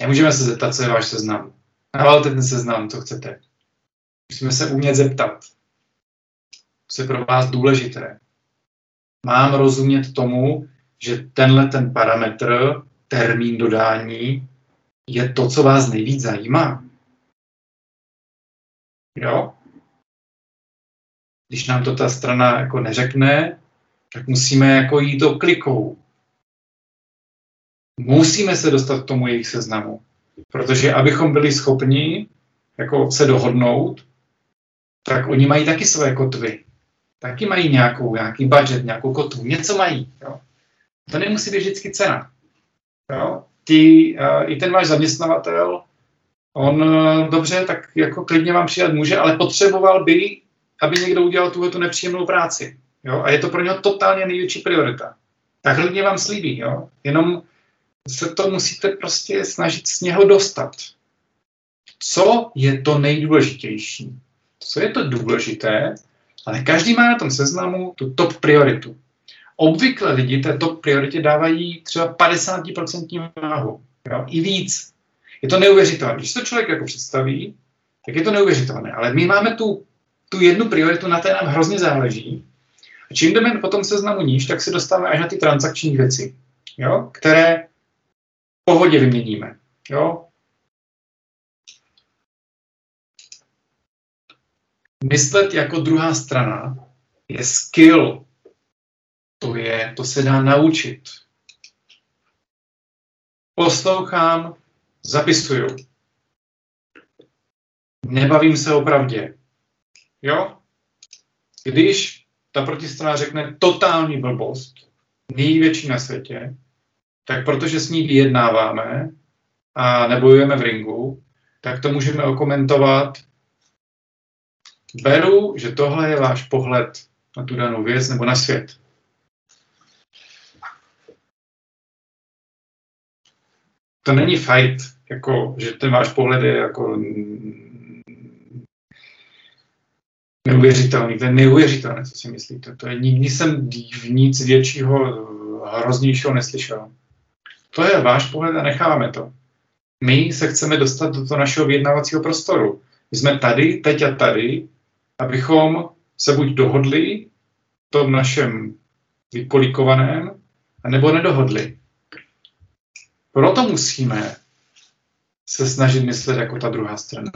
Nemůžeme se zeptat, co je váš seznam. Navalte ten seznam, co chcete. Musíme se umět zeptat, co je pro vás důležité. Mám rozumět tomu, že tenhle ten parametr, termín dodání, je to, co vás nejvíc zajímá. Jo? Když nám to ta strana jako neřekne, tak musíme jako jít do klikou. Musíme se dostat k tomu jejich seznamu. Protože abychom byli schopni jako se dohodnout, tak oni mají taky své kotvy. Taky mají nějakou, nějaký budget, nějakou kotvu, něco mají. Jo. To nemusí být vždycky cena. Jo. Ty, uh, I ten váš zaměstnavatel, on uh, dobře, tak jako klidně vám přijat může, ale potřeboval by, aby někdo udělal tuhle tu nepříjemnou práci. Jo. A je to pro něho totálně největší priorita. Tak klidně vám slíbí. Jo. Jenom se to musíte prostě snažit z něho dostat. Co je to nejdůležitější? Co je to důležité? Ale každý má na tom seznamu tu top prioritu. Obvykle lidi té top prioritě dávají třeba 50% váhu. Jo? I víc. Je to neuvěřitelné. Když to člověk jako představí, tak je to neuvěřitelné. Ale my máme tu, tu jednu prioritu, na té nám hrozně záleží. A čím jdeme po tom seznamu níž, tak se dostáváme až na ty transakční věci, jo? které pohodě vyměníme. Jo? Myslet jako druhá strana je skill. To, je, to se dá naučit. Poslouchám, zapisuju. Nebavím se o pravdě. Jo? Když ta protistrana řekne totální blbost, největší na světě, tak protože s ní vyjednáváme a nebojujeme v ringu, tak to můžeme okomentovat. Beru, že tohle je váš pohled na tu danou věc nebo na svět. To není fight, jako, že ten váš pohled je jako neuvěřitelný. To je neuvěřitelné, co si myslíte. To je, nikdy jsem v nic většího, hroznějšího neslyšel. To je váš pohled a necháváme to. My se chceme dostat do toho našeho vyjednávacího prostoru. My jsme tady, teď a tady, abychom se buď dohodli v tom našem vykolikovaném, nebo nedohodli. Proto musíme se snažit myslet jako ta druhá strana.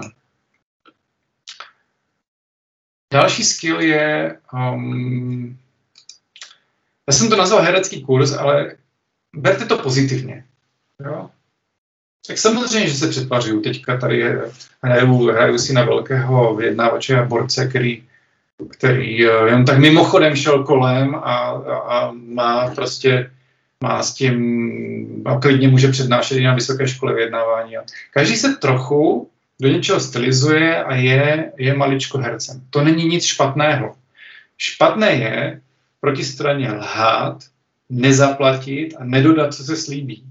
Další skill je, um, já jsem to nazval herecký kurz, ale berte to pozitivně. Jo? Tak samozřejmě, že se přetvařuju. Teďka tady hraju, hraju si na velkého vyjednávače a borce, který který uh, jen tak mimochodem šel kolem a, a, a má prostě má s tím, a klidně může přednášet i na vysoké škole vyjednávání. Každý se trochu do něčeho stylizuje a je, je maličko hercem. To není nic špatného. Špatné je proti straně lhát, nezaplatit a nedodat, co se slíbí.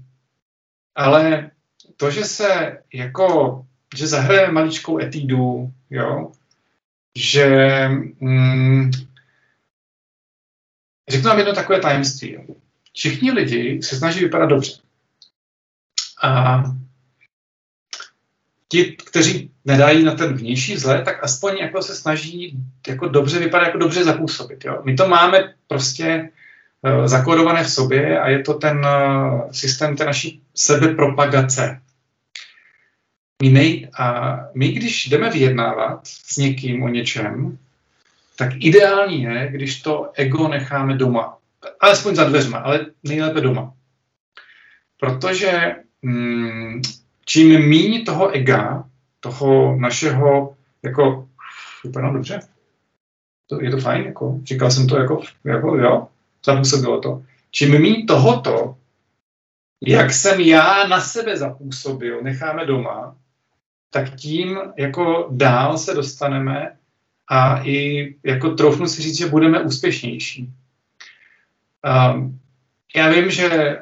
Ale to, že se jako, že zahrajeme maličkou etídu, jo, že mm, řeknu vám jedno takové tajemství. Jo. Všichni lidi se snaží vypadat dobře. A ti, kteří nedají na ten vnější vzhled, tak aspoň jako se snaží jako dobře vypadat, jako dobře zapůsobit. Jo? My to máme prostě zakódované v sobě a je to ten uh, systém té naší sebepropagace. My, nej, a my, když jdeme vyjednávat s někým o něčem, tak ideální je, když to ego necháme doma. Alespoň za dveřma, ale nejlépe doma. Protože mm, čím míň toho ega, toho našeho, jako, vypadá dobře, to, je to fajn, jako, říkal jsem to jako, jako jo, zapůsobilo to. Čím míň tohoto, jak jsem já na sebe zapůsobil, necháme doma, tak tím jako dál se dostaneme a i jako troufnu si říct, že budeme úspěšnější. Um, já vím, že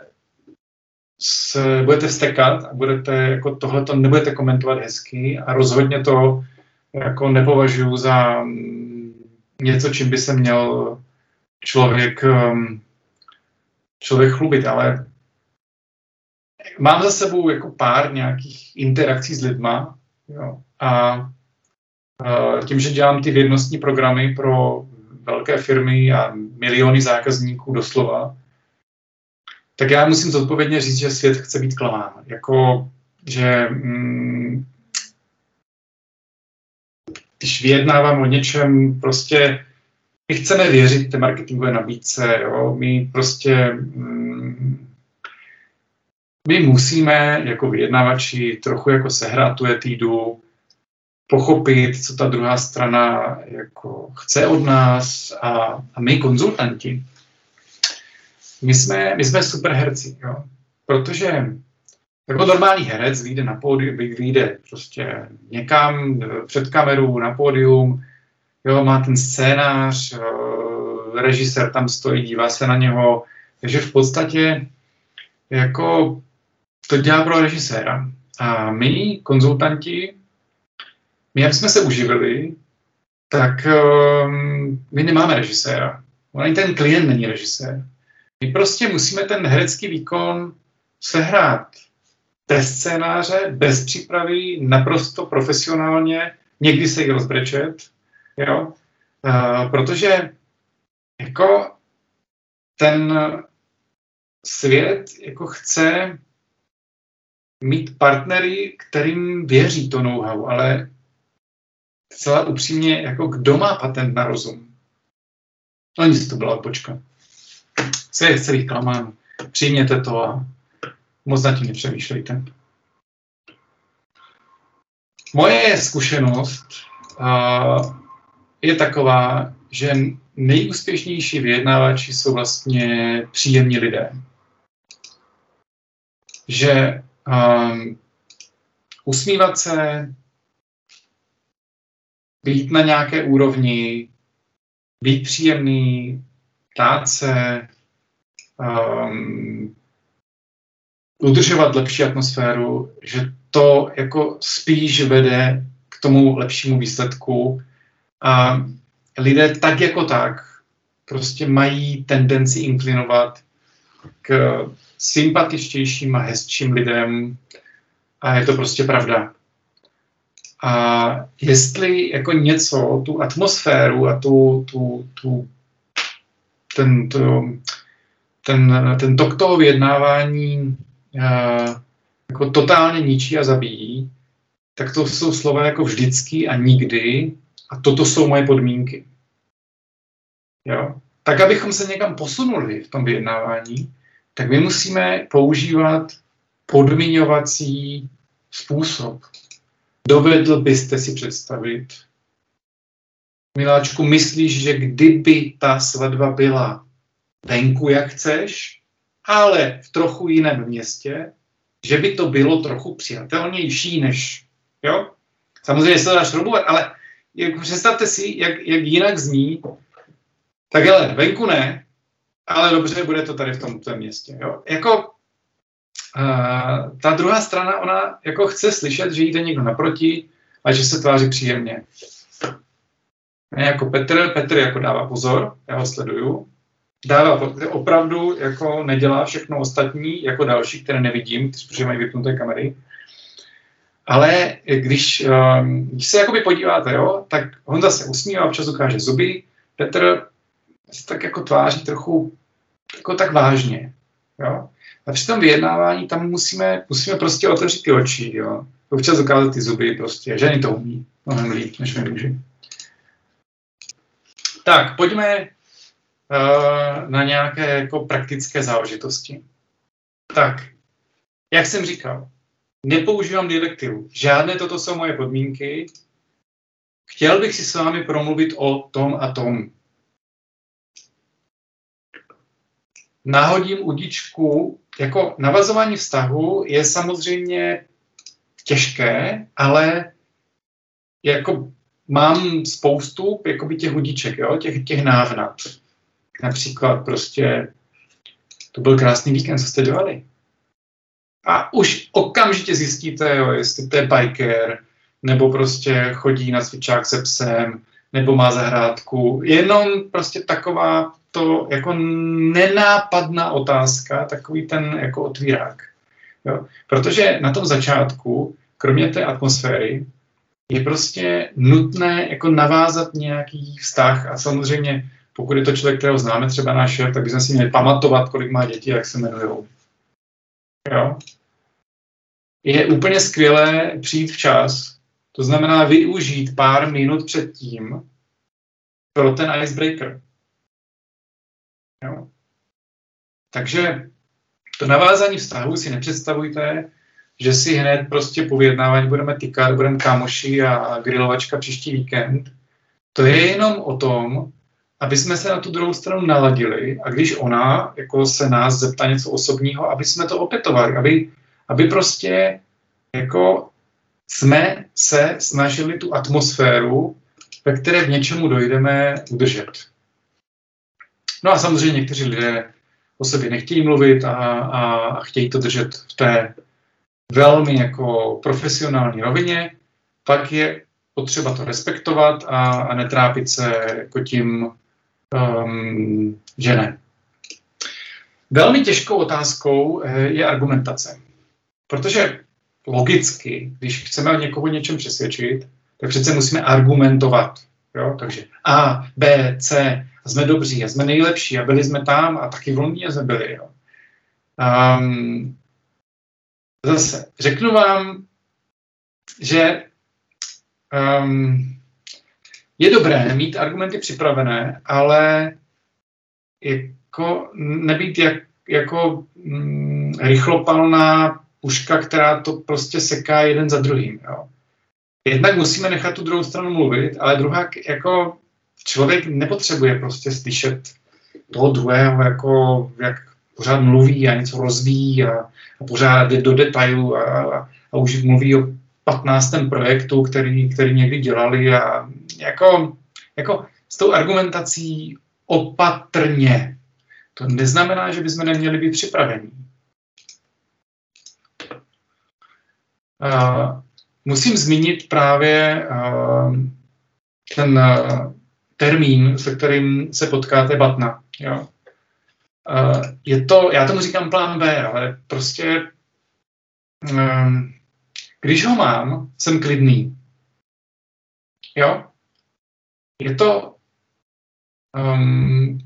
se budete vstekat a budete jako tohleto nebudete komentovat hezky a rozhodně to jako nepovažuji za mm, něco, čím by se měl člověk, um, člověk chlubit, ale mám za sebou jako pár nějakých interakcí s lidma jo, a tím, že dělám ty vědnostní programy pro velké firmy a miliony zákazníků doslova, tak já musím zodpovědně říct, že svět chce být klamán. Jako, že mm, když vyjednávám o něčem, prostě my chceme věřit té marketingové nabídce, jo? my prostě mm, my musíme jako vyjednavači trochu jako sehrát tu etídu, pochopit, co ta druhá strana jako chce od nás a, a my konzultanti my jsme, my jsme super herci, jo? protože jako normální herec vyjde na pódium, vyjde prostě někam před kameru, na pódium, jo, má ten scénář, režisér tam stojí, dívá se na něho, takže v podstatě jako to dělá pro režiséra. A my, konzultanti, my, jak jsme se uživili, tak um, my nemáme režiséra. Ani ten klient není režisér. My prostě musíme ten herecký výkon sehrát bez scénáře, bez přípravy, naprosto profesionálně, někdy se i rozbrečet, jo? Uh, protože jako ten svět jako chce mít partnery, kterým věří to know-how, ale celá upřímně, jako kdo má patent na rozum? No nic, to byla odpočka je celý klamán. Přijměte to a moc na tím nepřemýšlejte. Moje zkušenost uh, je taková, že nejúspěšnější vyjednávači jsou vlastně příjemní lidé. Že um, usmívat se, být na nějaké úrovni, být příjemný, ptát se, um, udržovat lepší atmosféru, že to jako spíš vede k tomu lepšímu výsledku a lidé tak jako tak prostě mají tendenci inklinovat k sympatičtějším a hezčím lidem a je to prostě pravda. A jestli jako něco, tu atmosféru a tu, tu, tu ten, tu, ten, ten tok toho vyjednávání uh, jako totálně ničí a zabíjí, tak to jsou slova jako vždycky a nikdy a toto jsou moje podmínky. Jo? Tak, abychom se někam posunuli v tom vyjednávání, tak my musíme používat podmiňovací způsob. Dovedl byste si představit, miláčku, myslíš, že kdyby ta svatba byla venku, jak chceš, ale v trochu jiném městě, že by to bylo trochu přijatelnější než, jo? Samozřejmě se to dá šroubovat, ale jak, představte si, jak, jak jinak zní, tak hele, venku ne, ale dobře, bude to tady v tom, městě. Jo? Jako uh, ta druhá strana, ona jako chce slyšet, že jde někdo naproti a že se tváří příjemně. Ne jako Petr, Petr jako dává pozor, já ho sleduju, dává opravdu jako nedělá všechno ostatní, jako další, které nevidím, protože mají vypnuté kamery. Ale když, um, když se jakoby podíváte, jo, tak Honza se usmívá, občas ukáže zuby, Petr se tak jako tváří trochu jako tak vážně. Jo? A při tom vyjednávání tam musíme, musíme prostě otevřít ty oči, jo. Občas ukázat ty zuby prostě. Ženy to umí mnohem líp, než my muži. Tak, pojďme uh, na nějaké jako praktické záležitosti. Tak, jak jsem říkal, nepoužívám dialektivu. Žádné toto jsou moje podmínky. Chtěl bych si s vámi promluvit o tom a tom. nahodím udičku, jako navazování vztahu je samozřejmě těžké, ale jako mám spoustu jakoby těch udiček, jo, těch, těch návnat. Například prostě, to byl krásný víkend, co jste dělali. A už okamžitě zjistíte, jo, jestli to je biker, nebo prostě chodí na cvičák se psem, nebo má zahrádku. Jenom prostě taková to jako nenápadná otázka, takový ten jako otvírák. Jo? Protože na tom začátku, kromě té atmosféry, je prostě nutné jako navázat nějaký vztah a samozřejmě pokud je to člověk, kterého známe, třeba náš šéf, tak bychom si měli pamatovat, kolik má děti, jak se jmenují. Jo? Je úplně skvělé přijít včas, to znamená využít pár minut předtím pro ten icebreaker. Jo. Takže to navázání vztahu si nepředstavujte, že si hned prostě po vyjednávání budeme tykat, budeme kámoši a grilovačka příští víkend. To je jenom o tom, aby jsme se na tu druhou stranu naladili a když ona jako se nás zeptá něco osobního, aby jsme to opětovali, aby, aby prostě jako jsme se snažili tu atmosféru, ve které k něčemu dojdeme, udržet. No a samozřejmě někteří lidé o sobě nechtějí mluvit a, a, a chtějí to držet v té velmi jako profesionální rovině, pak je potřeba to respektovat a, a netrápit se jako tím, um, že ne. Velmi těžkou otázkou eh, je argumentace. Protože logicky, když chceme někoho něčem přesvědčit, tak přece musíme argumentovat. Jo? Takže A, B, C, a jsme dobří a jsme nejlepší a byli jsme tam a taky v Londýně jsme byli. Jo. Um, zase, řeknu vám, že um, je dobré mít argumenty připravené, ale jako nebýt jak, jako mm, rychlopalná puška, která to prostě seká jeden za druhým. Jo. Jednak musíme nechat tu druhou stranu mluvit, ale druhá jako člověk nepotřebuje prostě slyšet toho druhého, jako jak pořád mluví a něco rozvíjí a, a pořád jde do detailu a, a, a už mluví o 15. projektu, který, který někdy dělali a jako, jako s tou argumentací opatrně. To neznamená, že bychom neměli být připraveni. Uh, musím zmínit právě uh, ten uh, termín, se kterým se potkáte batna. Jo. Uh, je to, já tomu říkám plán B, ale prostě um, když ho mám, jsem klidný. Jo? Je to... Um,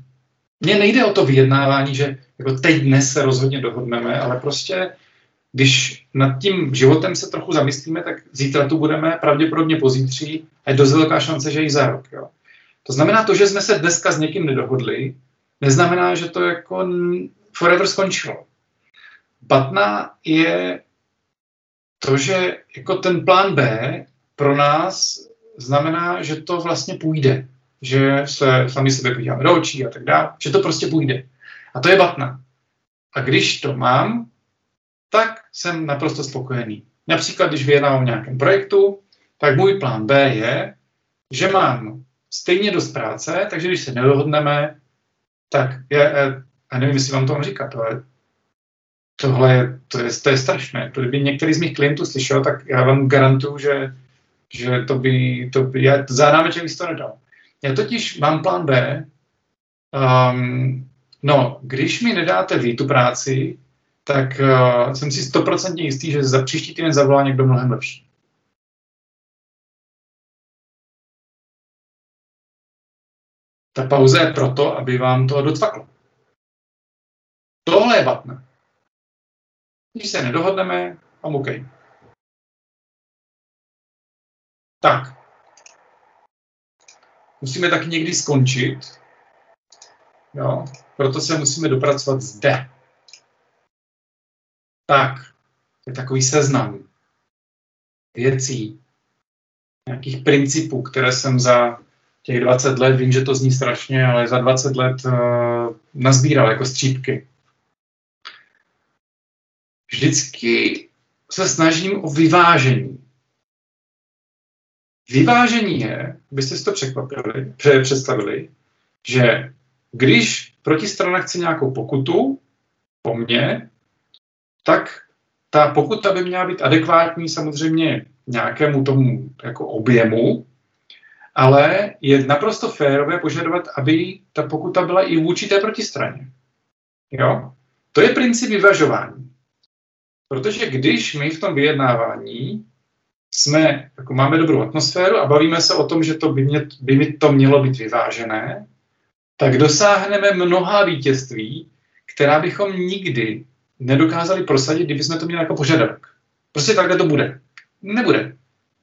mně nejde o to vyjednávání, že jako teď dnes se rozhodně dohodneme, ale prostě když nad tím životem se trochu zamyslíme, tak zítra tu budeme, pravděpodobně pozítří a je dost velká šance, že i za rok. Jo. To znamená to, že jsme se dneska s někým nedohodli, neznamená, že to jako forever skončilo. Batna je to, že jako ten plán B pro nás znamená, že to vlastně půjde. že se sami sebe podíváme do očí a tak dále, že to prostě půjde. A to je batna. A když to mám, tak jsem naprosto spokojený. Například, když vyjednávám o nějakém projektu, tak můj plán B je, že mám stejně dost práce, takže když se nedohodneme, tak je, já nevím, jestli vám to mám říkat, ale tohle je, to je, to je strašné. To kdyby některý z mých klientů slyšel, tak já vám garantuju, že, že to by, to by já za námeček to nedal. Já totiž mám plán B, um, no, když mi nedáte vy tu práci, tak uh, jsem si stoprocentně jistý, že za příští týden zavolá někdo mnohem lepší. Ta pauza je proto, aby vám to docvaklo. Tohle je batna. Když se nedohodneme, mám OK. Tak. Musíme taky někdy skončit. Jo? Proto se musíme dopracovat zde. Tak. Je takový seznam věcí, nějakých principů, které jsem za těch 20 let, vím, že to zní strašně, ale za 20 let uh, nazbíral jako střípky vždycky se snažím o vyvážení. Vyvážení je, abyste si to překvapili, představili, že když protistrana chce nějakou pokutu po mně, tak ta pokuta by měla být adekvátní samozřejmě nějakému tomu jako objemu, ale je naprosto férové požadovat, aby ta pokuta byla i vůči té protistraně. Jo? To je princip vyvažování. Protože když my v tom vyjednávání jsme, jako máme dobrou atmosféru a bavíme se o tom, že to by, mě, by to mělo být vyvážené, tak dosáhneme mnoha vítězství, která bychom nikdy nedokázali prosadit, kdyby jsme to měli jako požadavek. Prostě takhle to bude. Nebude.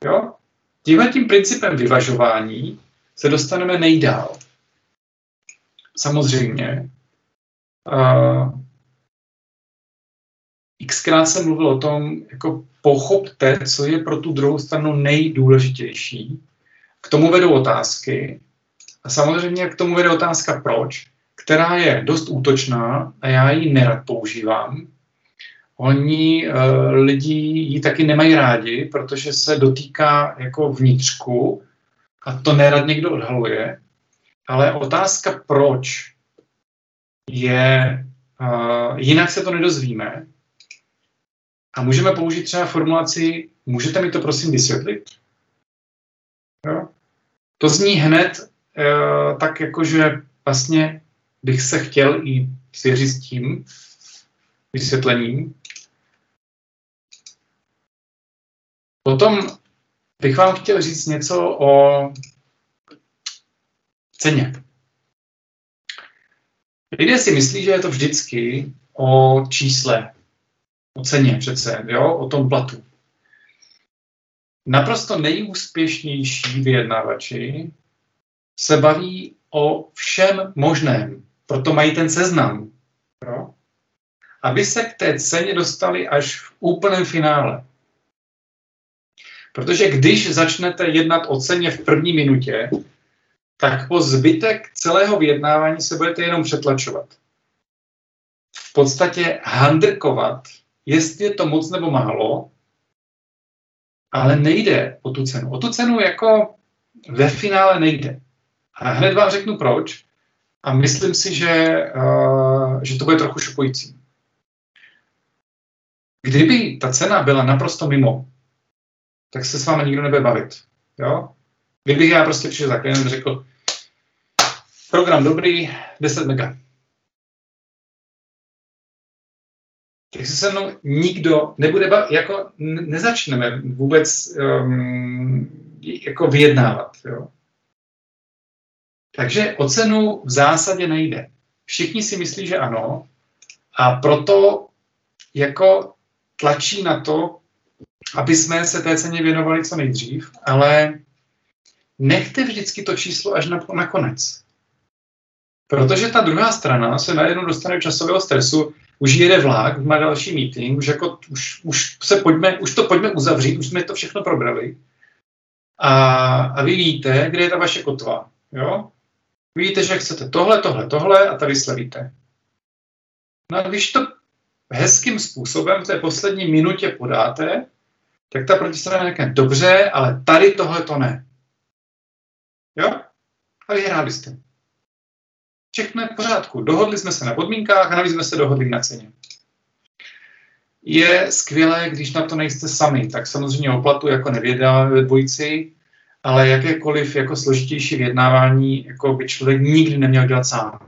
Jo? Tímhle tím principem vyvažování se dostaneme nejdál. Samozřejmě. Uh, xkrát jsem mluvil o tom, jako pochopte, co je pro tu druhou stranu nejdůležitější. K tomu vedou otázky. A samozřejmě k tomu vede otázka proč, která je dost útočná a já ji nerad používám. Oni uh, lidi ji taky nemají rádi, protože se dotýká jako vnitřku a to nerad někdo odhaluje. Ale otázka proč je, uh, jinak se to nedozvíme, a můžeme použít třeba formulaci, můžete mi to prosím vysvětlit? Jo? To zní hned e, tak jako, že vlastně bych se chtěl i svěřit s tím vysvětlením. Potom bych vám chtěl říct něco o ceně. Lidé si myslí, že je to vždycky o čísle, o ceně přece, jo, o tom platu. Naprosto nejúspěšnější vyjednávači se baví o všem možném. Proto mají ten seznam. Jo? Aby se k té ceně dostali až v úplném finále. Protože když začnete jednat o ceně v první minutě, tak po zbytek celého vyjednávání se budete jenom přetlačovat. V podstatě handrkovat jestli je to moc nebo málo, ale nejde o tu cenu. O tu cenu jako ve finále nejde. A hned vám řeknu proč. A myslím si, že, uh, že to bude trochu šokující. Kdyby ta cena byla naprosto mimo, tak se s vámi nikdo nebude bavit. Jo? Kdybych já prostě přišel za klientem a řekl, program dobrý, 10 mega. Tak se se mnou nikdo nebude bavit, jako nezačneme vůbec um, jako vyjednávat. Jo. Takže o cenu v zásadě nejde. Všichni si myslí, že ano a proto jako tlačí na to, aby jsme se té ceně věnovali co nejdřív, ale nechte vždycky to číslo až na, na konec. Protože ta druhá strana se najednou dostane do časového stresu, už jede vlak, má další meeting, už, jako, už, už, se pojďme, už to pojďme uzavřít, už jsme to všechno probrali. A, a vy víte, kde je ta vaše kotva. Jo? Vidíte, že chcete tohle, tohle, tohle a tady slevíte. No a když to hezkým způsobem v té poslední minutě podáte, tak ta protistrana řekne, dobře, ale tady tohle to ne. Jo? A vyhráli jste. Všechno je v pořádku. Dohodli jsme se na podmínkách a navíc jsme se dohodli na ceně. Je skvělé, když na to nejste sami, tak samozřejmě oplatu jako nevědáme ve dvojici, ale jakékoliv jako složitější vyjednávání jako by člověk nikdy neměl dělat sám.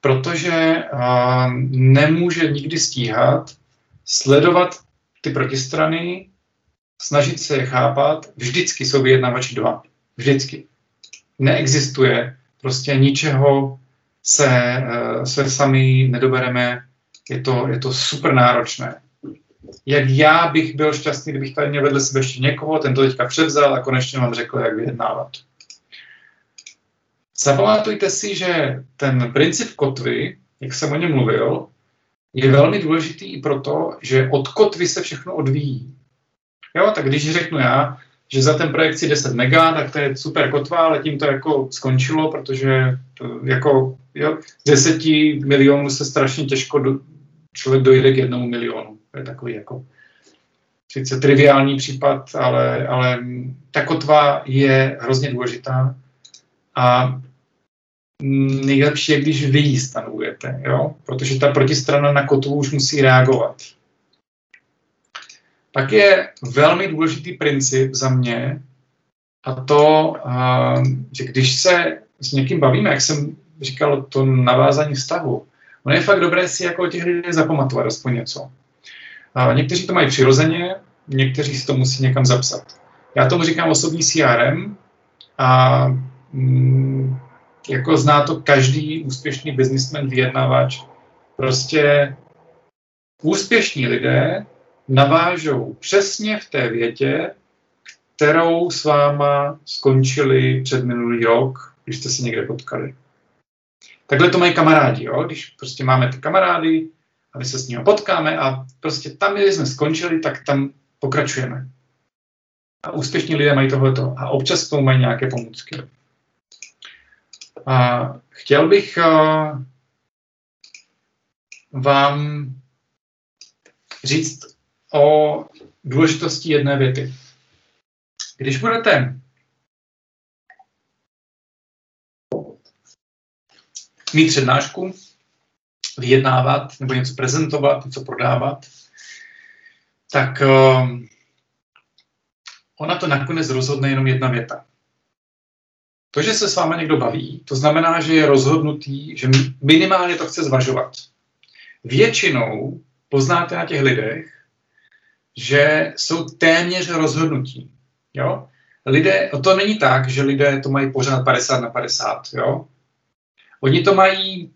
Protože uh, nemůže nikdy stíhat sledovat ty protistrany, snažit se je chápat. Vždycky jsou vyjednavači dva. Vždycky. Neexistuje prostě ničeho se, uh, se sami nedobereme. Je to, je to super náročné jak já bych byl šťastný, kdybych tady měl vedle sebe ještě někoho, ten to teďka převzal a konečně vám řekl, jak vyjednávat. Zapamatujte si, že ten princip kotvy, jak jsem o něm mluvil, je velmi důležitý i proto, že od kotvy se všechno odvíjí. Jo, tak když řeknu já, že za ten projekt si 10 mega, tak to je super kotva, ale tím to jako skončilo, protože to jako jo, z 10 milionů se strašně těžko do, člověk dojde k jednomu milionu. To je takový jako sice triviální případ, ale, ale ta kotva je hrozně důležitá a nejlepší je, když vy ji stanovujete, jo? protože ta protistrana na kotvu už musí reagovat. Pak je velmi důležitý princip za mě, a to, že když se s někým bavíme, jak jsem říkal, to navázání vztahu, ono je fakt dobré si jako těch lidech zapamatovat aspoň něco. A někteří to mají přirozeně, někteří si to musí někam zapsat. Já tomu říkám osobní CRM a mm, jako zná to každý úspěšný businessman, vyjednavač. Prostě úspěšní lidé navážou přesně v té větě, kterou s váma skončili před minulý rok, když jste se někde potkali. Takhle to mají kamarádi, jo? když prostě máme ty kamarády, a my se s ním potkáme a prostě tam, kde jsme skončili, tak tam pokračujeme. A úspěšní lidé mají tohleto a občas tomu mají nějaké pomůcky. A chtěl bych uh, vám říct o důležitosti jedné věty. Když budete mít přednášku, vyjednávat nebo něco prezentovat, něco prodávat, tak uh, ona to nakonec rozhodne jenom jedna věta. To, že se s váma někdo baví, to znamená, že je rozhodnutý, že minimálně to chce zvažovat. Většinou poznáte na těch lidech, že jsou téměř rozhodnutí. Jo? Lidé, to není tak, že lidé to mají pořád 50 na 50. Jo? Oni to mají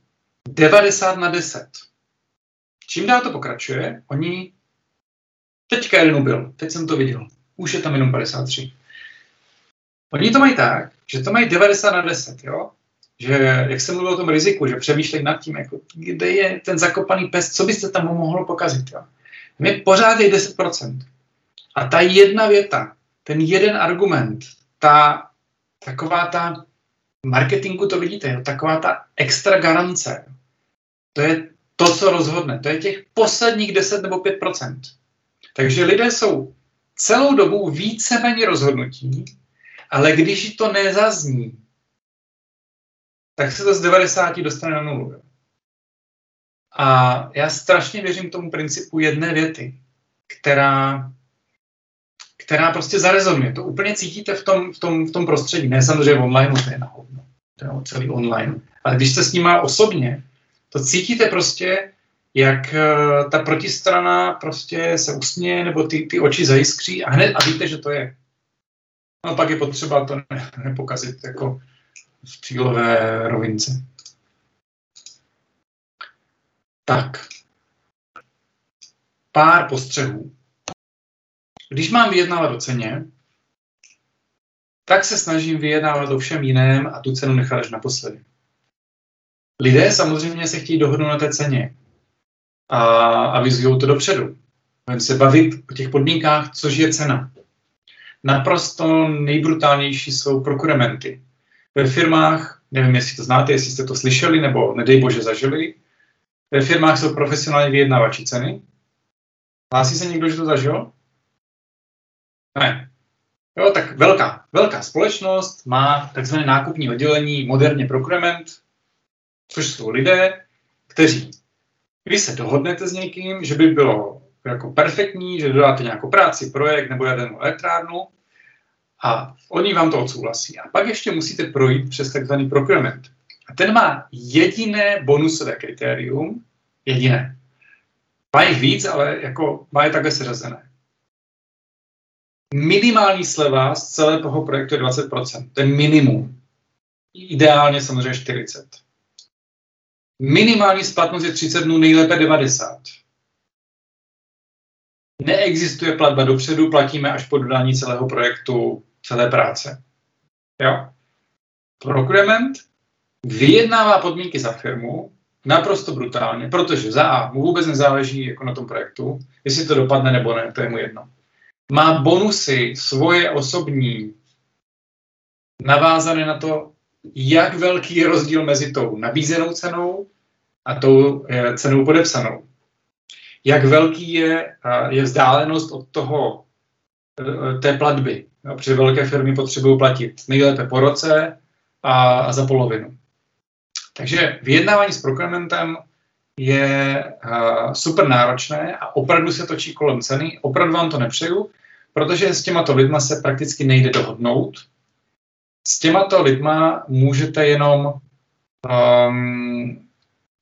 90 na 10. Čím dál to pokračuje, oni teďka jeden byl, teď jsem to viděl, už je tam jenom 53. Oni to mají tak, že to mají 90 na 10, jo? Že, jak jsem mluvil o tom riziku, že přemýšlej nad tím, jako, kde je ten zakopaný pes, co byste tam mohlo pokazit, jo? Mě pořád je 10%. A ta jedna věta, ten jeden argument, ta taková ta marketingu to vidíte, jo, taková ta extra garance, to je to, co rozhodne. To je těch posledních 10 nebo 5% Takže lidé jsou celou dobu víceméně rozhodnutí, ale když to nezazní, tak se to z 90 dostane na nulu. A já strašně věřím tomu principu jedné věty, která, která prostě zarezonuje. To úplně cítíte v tom, v tom, v tom prostředí. Ne samozřejmě online, to je na. To je celý online. Ale když jste s ním osobně, to cítíte prostě, jak uh, ta protistrana prostě se usměje, nebo ty, ty oči zajiskří a hned a víte, že to je. No pak je potřeba to ne, nepokazit jako v přílové rovince. Tak. Pár postřehů. Když mám vyjednávat o ceně, tak se snažím vyjednávat o všem jiném a tu cenu nechat až naposledy. Lidé samozřejmě se chtějí dohodnout na té ceně a avizují to dopředu. Budeme se bavit o těch podmínkách, což je cena. Naprosto nejbrutálnější jsou prokurementy. ve firmách, nevím, jestli to znáte, jestli jste to slyšeli, nebo nedej bože zažili, ve firmách jsou profesionální vyjednavači ceny. Hlásí se někdo, že to zažil? Ne. Jo, tak velká, velká společnost má takzvané nákupní oddělení, moderně procurement, což jsou lidé, kteří, vy se dohodnete s někým, že by bylo jako perfektní, že dodáte nějakou práci, projekt nebo jadernou elektrárnu a oni vám to odsouhlasí. A pak ještě musíte projít přes takzvaný procurement. A ten má jediné bonusové kritérium, jediné. Má jich víc, ale jako má je takhle seřazené. Minimální sleva z celého projektu je 20%. To je minimum. Ideálně samozřejmě 40. Minimální splatnost je 30 dnů, nejlépe 90. Neexistuje platba dopředu, platíme až po dodání celého projektu, celé práce. Jo? Procurement vyjednává podmínky za firmu naprosto brutálně, protože za A mu vůbec nezáleží jako na tom projektu, jestli to dopadne nebo ne, to je mu jedno. Má bonusy svoje osobní, navázané na to, jak velký je rozdíl mezi tou nabízenou cenou a tou eh, cenou podepsanou. Jak velký je, je vzdálenost od toho, eh, té platby. Protože velké firmy potřebují platit nejlépe po roce a, a za polovinu. Takže vyjednávání s procurementem je uh, super náročné a opravdu se točí kolem ceny. Opravdu vám to nepřeju, protože s těmato lidma se prakticky nejde dohodnout. S těmato lidma můžete jenom um,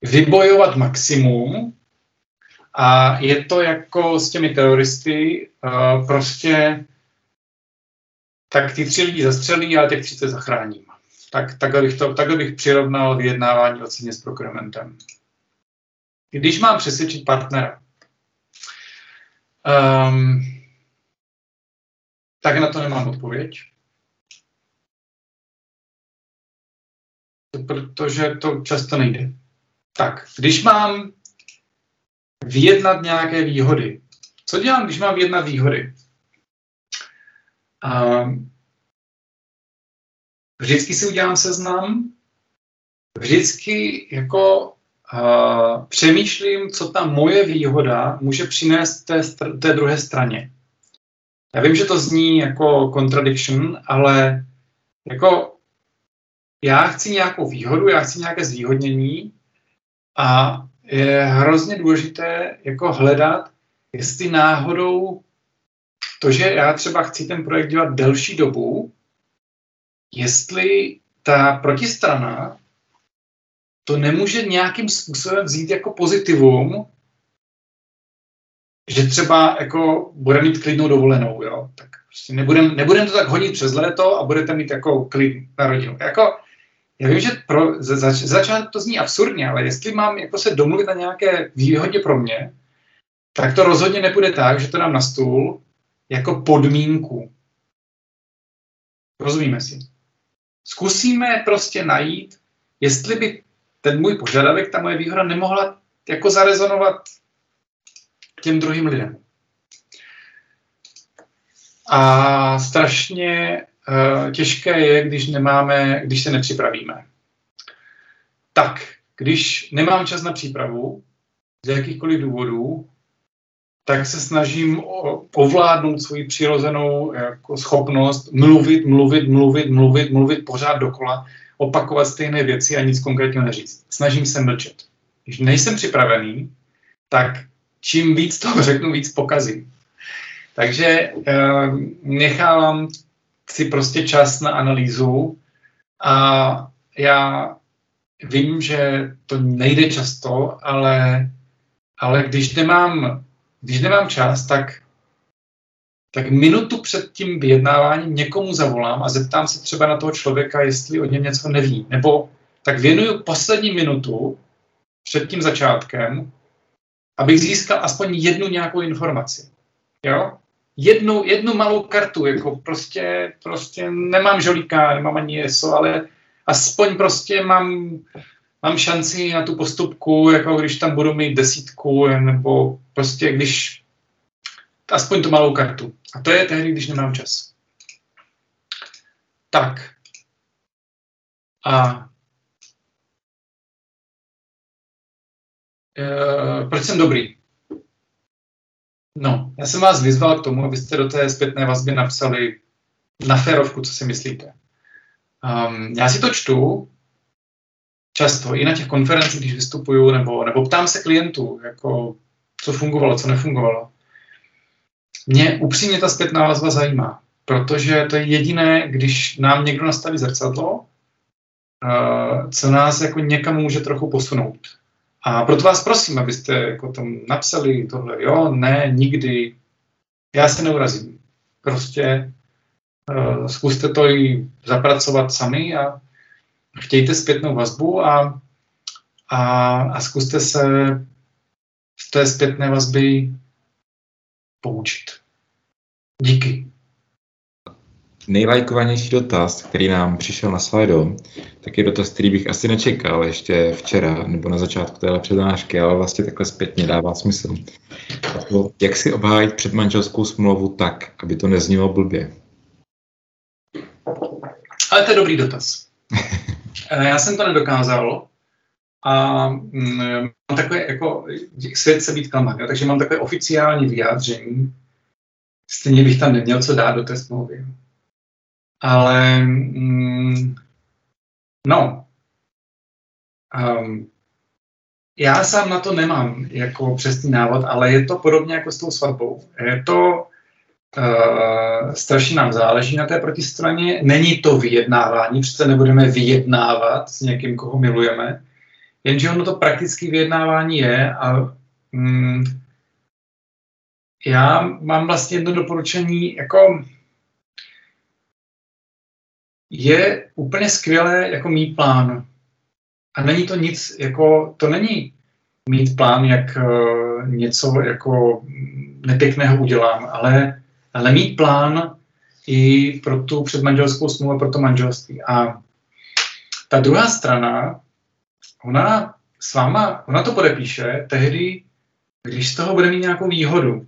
vybojovat maximum a je to jako s těmi teroristy, uh, prostě tak ty tři lidi zastřelí a těch 30 zachráním. Tak, takhle, bych to, takhle bych přirovnal vyjednávání o ceně s prokurementem. Když mám přesvědčit partnera, um, tak na to nemám odpověď. Protože to často nejde. Tak, když mám vyjednat nějaké výhody. Co dělám, když mám vyjednat výhody? Um, vždycky si udělám seznam, vždycky jako uh, přemýšlím, co ta moje výhoda může přinést té, té druhé straně. Já vím, že to zní jako contradiction, ale jako já chci nějakou výhodu, já chci nějaké zvýhodnění a je hrozně důležité jako hledat, jestli náhodou to, že já třeba chci ten projekt dělat delší dobu, jestli ta protistrana to nemůže nějakým způsobem vzít jako pozitivum, že třeba jako bude mít klidnou dovolenou, jo, tak prostě nebudem, nebudem to tak hodit přes léto a budete mít jako klid na rodinu. Jako, já vím, že pro, za, za, začátku to zní absurdně, ale jestli mám jako se domluvit na nějaké výhodě pro mě, tak to rozhodně nepůjde tak, že to dám na stůl jako podmínku. Rozumíme si. Zkusíme prostě najít, jestli by ten můj požadavek, ta moje výhoda nemohla jako zarezonovat těm druhým lidem. A strašně uh, těžké je, když nemáme, když se nepřipravíme. Tak, když nemám čas na přípravu, z jakýchkoliv důvodů, tak se snažím ovládnout svoji přirozenou jako schopnost mluvit, mluvit, mluvit, mluvit, mluvit pořád dokola, opakovat stejné věci a nic konkrétního neříct. Snažím se mlčet. Když nejsem připravený, tak čím víc toho řeknu, víc pokazím. Takže eh, nechávám si prostě čas na analýzu a já vím, že to nejde často, ale, ale když nemám když nemám čas, tak, tak minutu před tím vyjednáváním někomu zavolám a zeptám se třeba na toho člověka, jestli o něm něco neví. Nebo tak věnuju poslední minutu před tím začátkem, abych získal aspoň jednu nějakou informaci. Jo? Jednu, jednu malou kartu, jako prostě, prostě nemám žolíka, nemám ani ESO, ale aspoň prostě mám mám šanci na tu postupku, jako když tam budu mít desítku, nebo prostě když aspoň tu malou kartu. A to je tehdy, když nemám čas. Tak. A e, proč jsem dobrý? No, já jsem vás vyzval k tomu, abyste do té zpětné vazby napsali na férovku, co si myslíte. Um, já si to čtu často i na těch konferencích, když vystupuju, nebo, nebo ptám se klientů, jako, co fungovalo, co nefungovalo. Mě upřímně ta zpětná vazba zajímá, protože to je jediné, když nám někdo nastaví zrcadlo, uh, co nás jako někam může trochu posunout. A proto vás prosím, abyste jako tam napsali tohle, jo, ne, nikdy, já se neurazím. Prostě uh, zkuste to i zapracovat sami a chtějte zpětnou vazbu a, a, a zkuste se z té zpětné vazby poučit. Díky. Nejlajkovanější dotaz, který nám přišel na Slido, tak je dotaz, který bych asi nečekal ještě včera nebo na začátku téhle přednášky, ale vlastně takhle zpětně dává smysl. To, jak si obhájit předmanželskou smlouvu tak, aby to neznělo blbě? Ale to je dobrý dotaz. Eh, já jsem to nedokázal a mm, mám takové, jako, svět se být klamat, takže mám takové oficiální vyjádření. Stejně bych tam neměl co dát do té smlouvy. Ale mm, no, um, já sám na to nemám jako přesný návod, ale je to podobně jako s tou svatbou. Je to uh, strašně nám záleží na té protistraně. Není to vyjednávání, přece nebudeme vyjednávat s někým, koho milujeme, jenže ono to praktické vyjednávání je a mm, já mám vlastně jedno doporučení, jako je úplně skvělé jako mít plán. A není to nic, jako, to není mít plán, jak uh, něco jako nepěkného udělám, ale, ale mít plán i pro tu předmanželskou smlouvu, pro to manželství. A ta druhá strana, ona s váma, ona to podepíše tehdy, když z toho bude mít nějakou výhodu.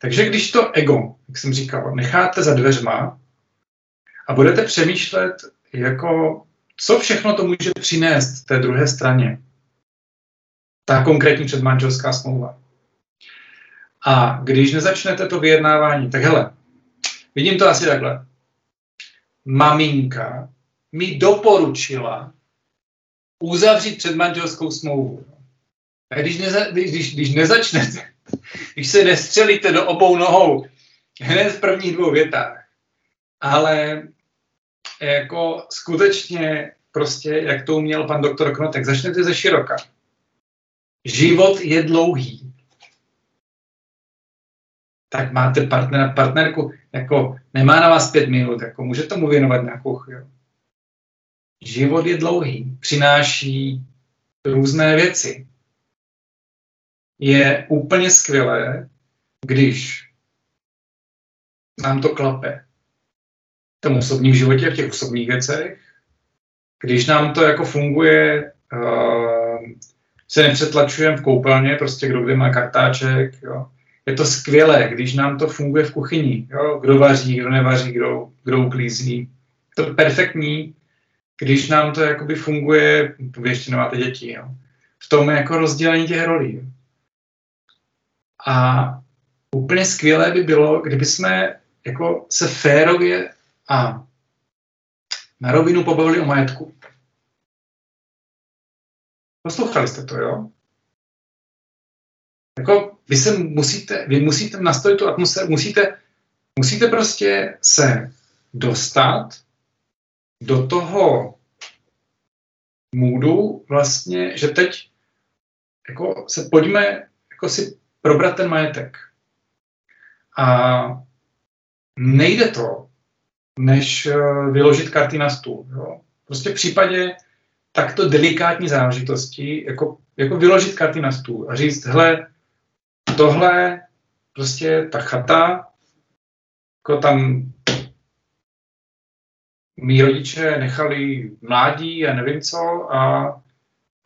Takže když to ego, jak jsem říkal, necháte za dveřma, a budete přemýšlet, jako, co všechno to může přinést té druhé straně. Ta konkrétní předmanželská smlouva. A když nezačnete to vyjednávání, tak hele, vidím to asi takhle. Maminka mi doporučila uzavřít předmanželskou smlouvu. A když, neza, když, když nezačnete, když se nestřelíte do obou nohou hned v prvních dvou větách, ale jako skutečně prostě, jak to uměl pan doktor Knotek, začnete ze široka. Život je dlouhý. Tak máte partnera, partnerku, jako nemá na vás pět minut, jako může tomu věnovat nějakou chvíli. Život je dlouhý, přináší různé věci. Je úplně skvělé, když nám to klape tom osobním životě, v těch osobních věcech. Když nám to jako funguje, uh, se nepřetlačujeme v koupelně, prostě kdo kde má kartáček, jo. Je to skvělé, když nám to funguje v kuchyni, jo. kdo vaří, kdo nevaří, kdo, kdo uklízí. Je to perfektní, když nám to jakoby funguje, vy ještě nemáte děti, jo. v tom jako rozdělení těch rolí. A úplně skvělé by bylo, kdyby jsme jako se férově a na rovinu pobavili o majetku. Poslouchali jste to, jo? Jako vy se musíte, vy musíte nastavit tu atmosféru, musíte, musíte prostě se dostat do toho můdu vlastně, že teď jako se pojďme jako si probrat ten majetek. A nejde to než eh, vyložit karty na stůl. Jo. Prostě v případě takto delikátní záležitosti, jako, jako vyložit karty na stůl a říct, hele, tohle, prostě ta chata, jako tam mý rodiče nechali mládí a nevím co a,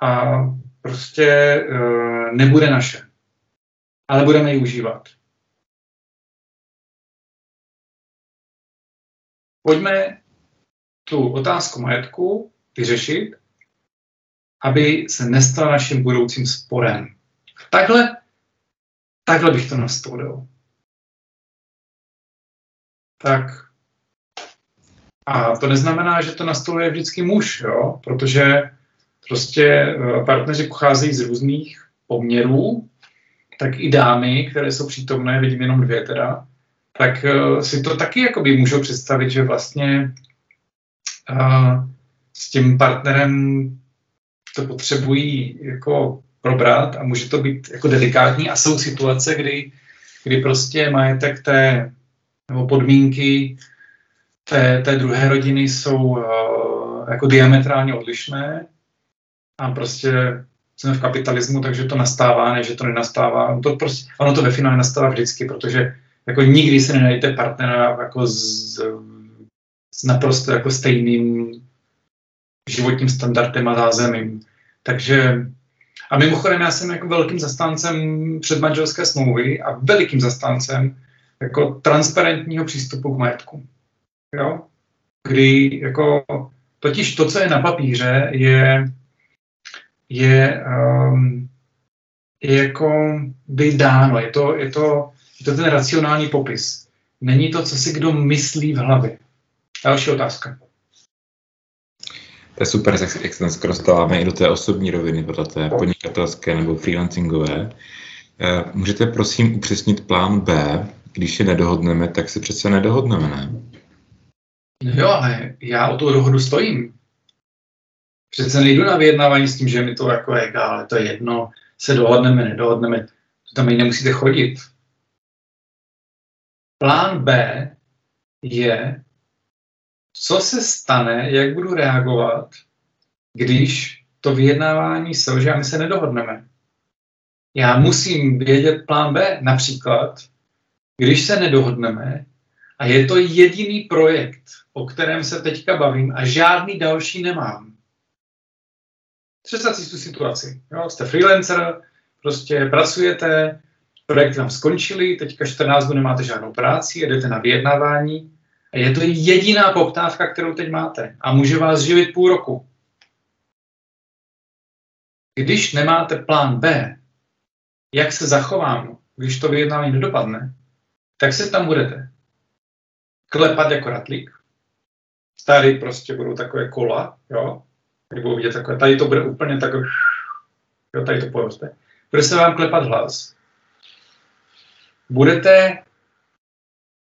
a prostě e, nebude naše. Ale budeme ji užívat. pojďme tu otázku majetku vyřešit, aby se nestal naším budoucím sporem. Takhle, takhle bych to nastavil. Tak. A to neznamená, že to nastoluje vždycky muž, jo? protože prostě eh, partneři pocházejí z různých poměrů, tak i dámy, které jsou přítomné, vidím jenom dvě teda, tak uh, si to taky jakoby můžou představit, že vlastně uh, s tím partnerem to potřebují jako probrat a může to být jako delikátní a jsou situace, kdy, kdy prostě majetek té, nebo podmínky té, té druhé rodiny jsou uh, jako diametrálně odlišné a prostě jsme v kapitalismu, takže to nastává, ne, že to nenastává. Ono to, prostě, ono to ve finále nastává vždycky, protože jako nikdy si nenajdete partnera jako s, s naprosto jako stejným životním standardem a zázemím. Takže a mimochodem já jsem jako velkým zastáncem předmanželské smlouvy a velikým zastáncem jako transparentního přístupu k majetku. Jo? Kdy jako totiž to, co je na papíře, je, je, um, je jako by dáno. Je to, je, to, je to ten racionální popis. Není to, co si kdo myslí v hlavě. Další otázka. To je super, jak, jak se dneska dostáváme i do té osobní roviny, pro té podnikatelské nebo freelancingové. Eh, můžete prosím upřesnit plán B? Když se nedohodneme, tak se přece nedohodneme, ne? Jo, ale já o tu dohodu stojím. Přece nejdu na vyjednávání s tím, že mi to jako je, ale to je jedno, se dohodneme, nedohodneme, to tam i nemusíte chodit. Plán B je co se stane, jak budu reagovat, když to vyjednávání selže a my se nedohodneme. Já musím vědět plán B. Například, když se nedohodneme a je to jediný projekt, o kterém se teďka bavím a žádný další nemám. Představte si tu situaci. Jo? Jste freelancer, prostě pracujete, projekty vám skončily, teďka 14 dnů nemáte žádnou práci, jedete na vyjednávání je to jediná poptávka, kterou teď máte a může vás živit půl roku. Když nemáte plán B, jak se zachovám, když to vyjednávání nedopadne, tak se tam budete klepat jako ratlík. Tady prostě budou takové kola, jo, tady budou vidět takové, tady to bude úplně takové, jo, tady to poroste. Bude se vám klepat hlas. Budete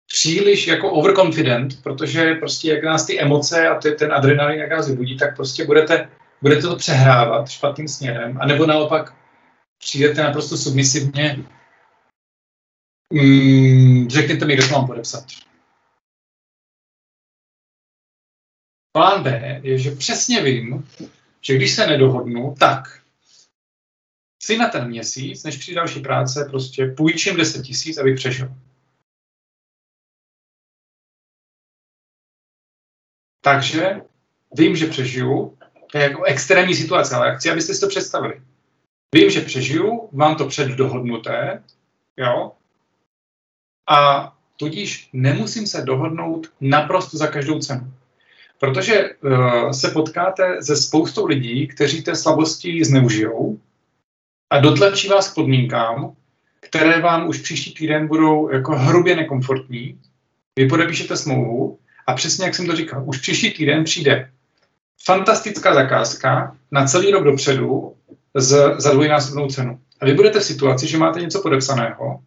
příliš jako overconfident, protože prostě jak nás ty emoce a ty, ten adrenalin jak nás vybudí, tak prostě budete, budete to přehrávat špatným směrem, anebo naopak přijdete naprosto submisivně, mm, řekněte mi, kde to mám podepsat. Plán B je, že přesně vím, že když se nedohodnu, tak si na ten měsíc, než přijde další práce, prostě půjčím 10 tisíc, abych přežil. Takže vím, že přežiju. To je jako extrémní situace, ale chci, abyste si to představili. Vím, že přežiju, mám to předdohodnuté, jo, a tudíž nemusím se dohodnout naprosto za každou cenu. Protože uh, se potkáte se spoustou lidí, kteří té slabosti zneužijou a dotlačí vás k podmínkám, které vám už příští týden budou jako hrubě nekomfortní. Vy podepíšete smlouvu a přesně jak jsem to říkal, už příští týden přijde fantastická zakázka na celý rok dopředu z, za dvojnásobnou cenu. A vy budete v situaci, že máte něco podepsaného.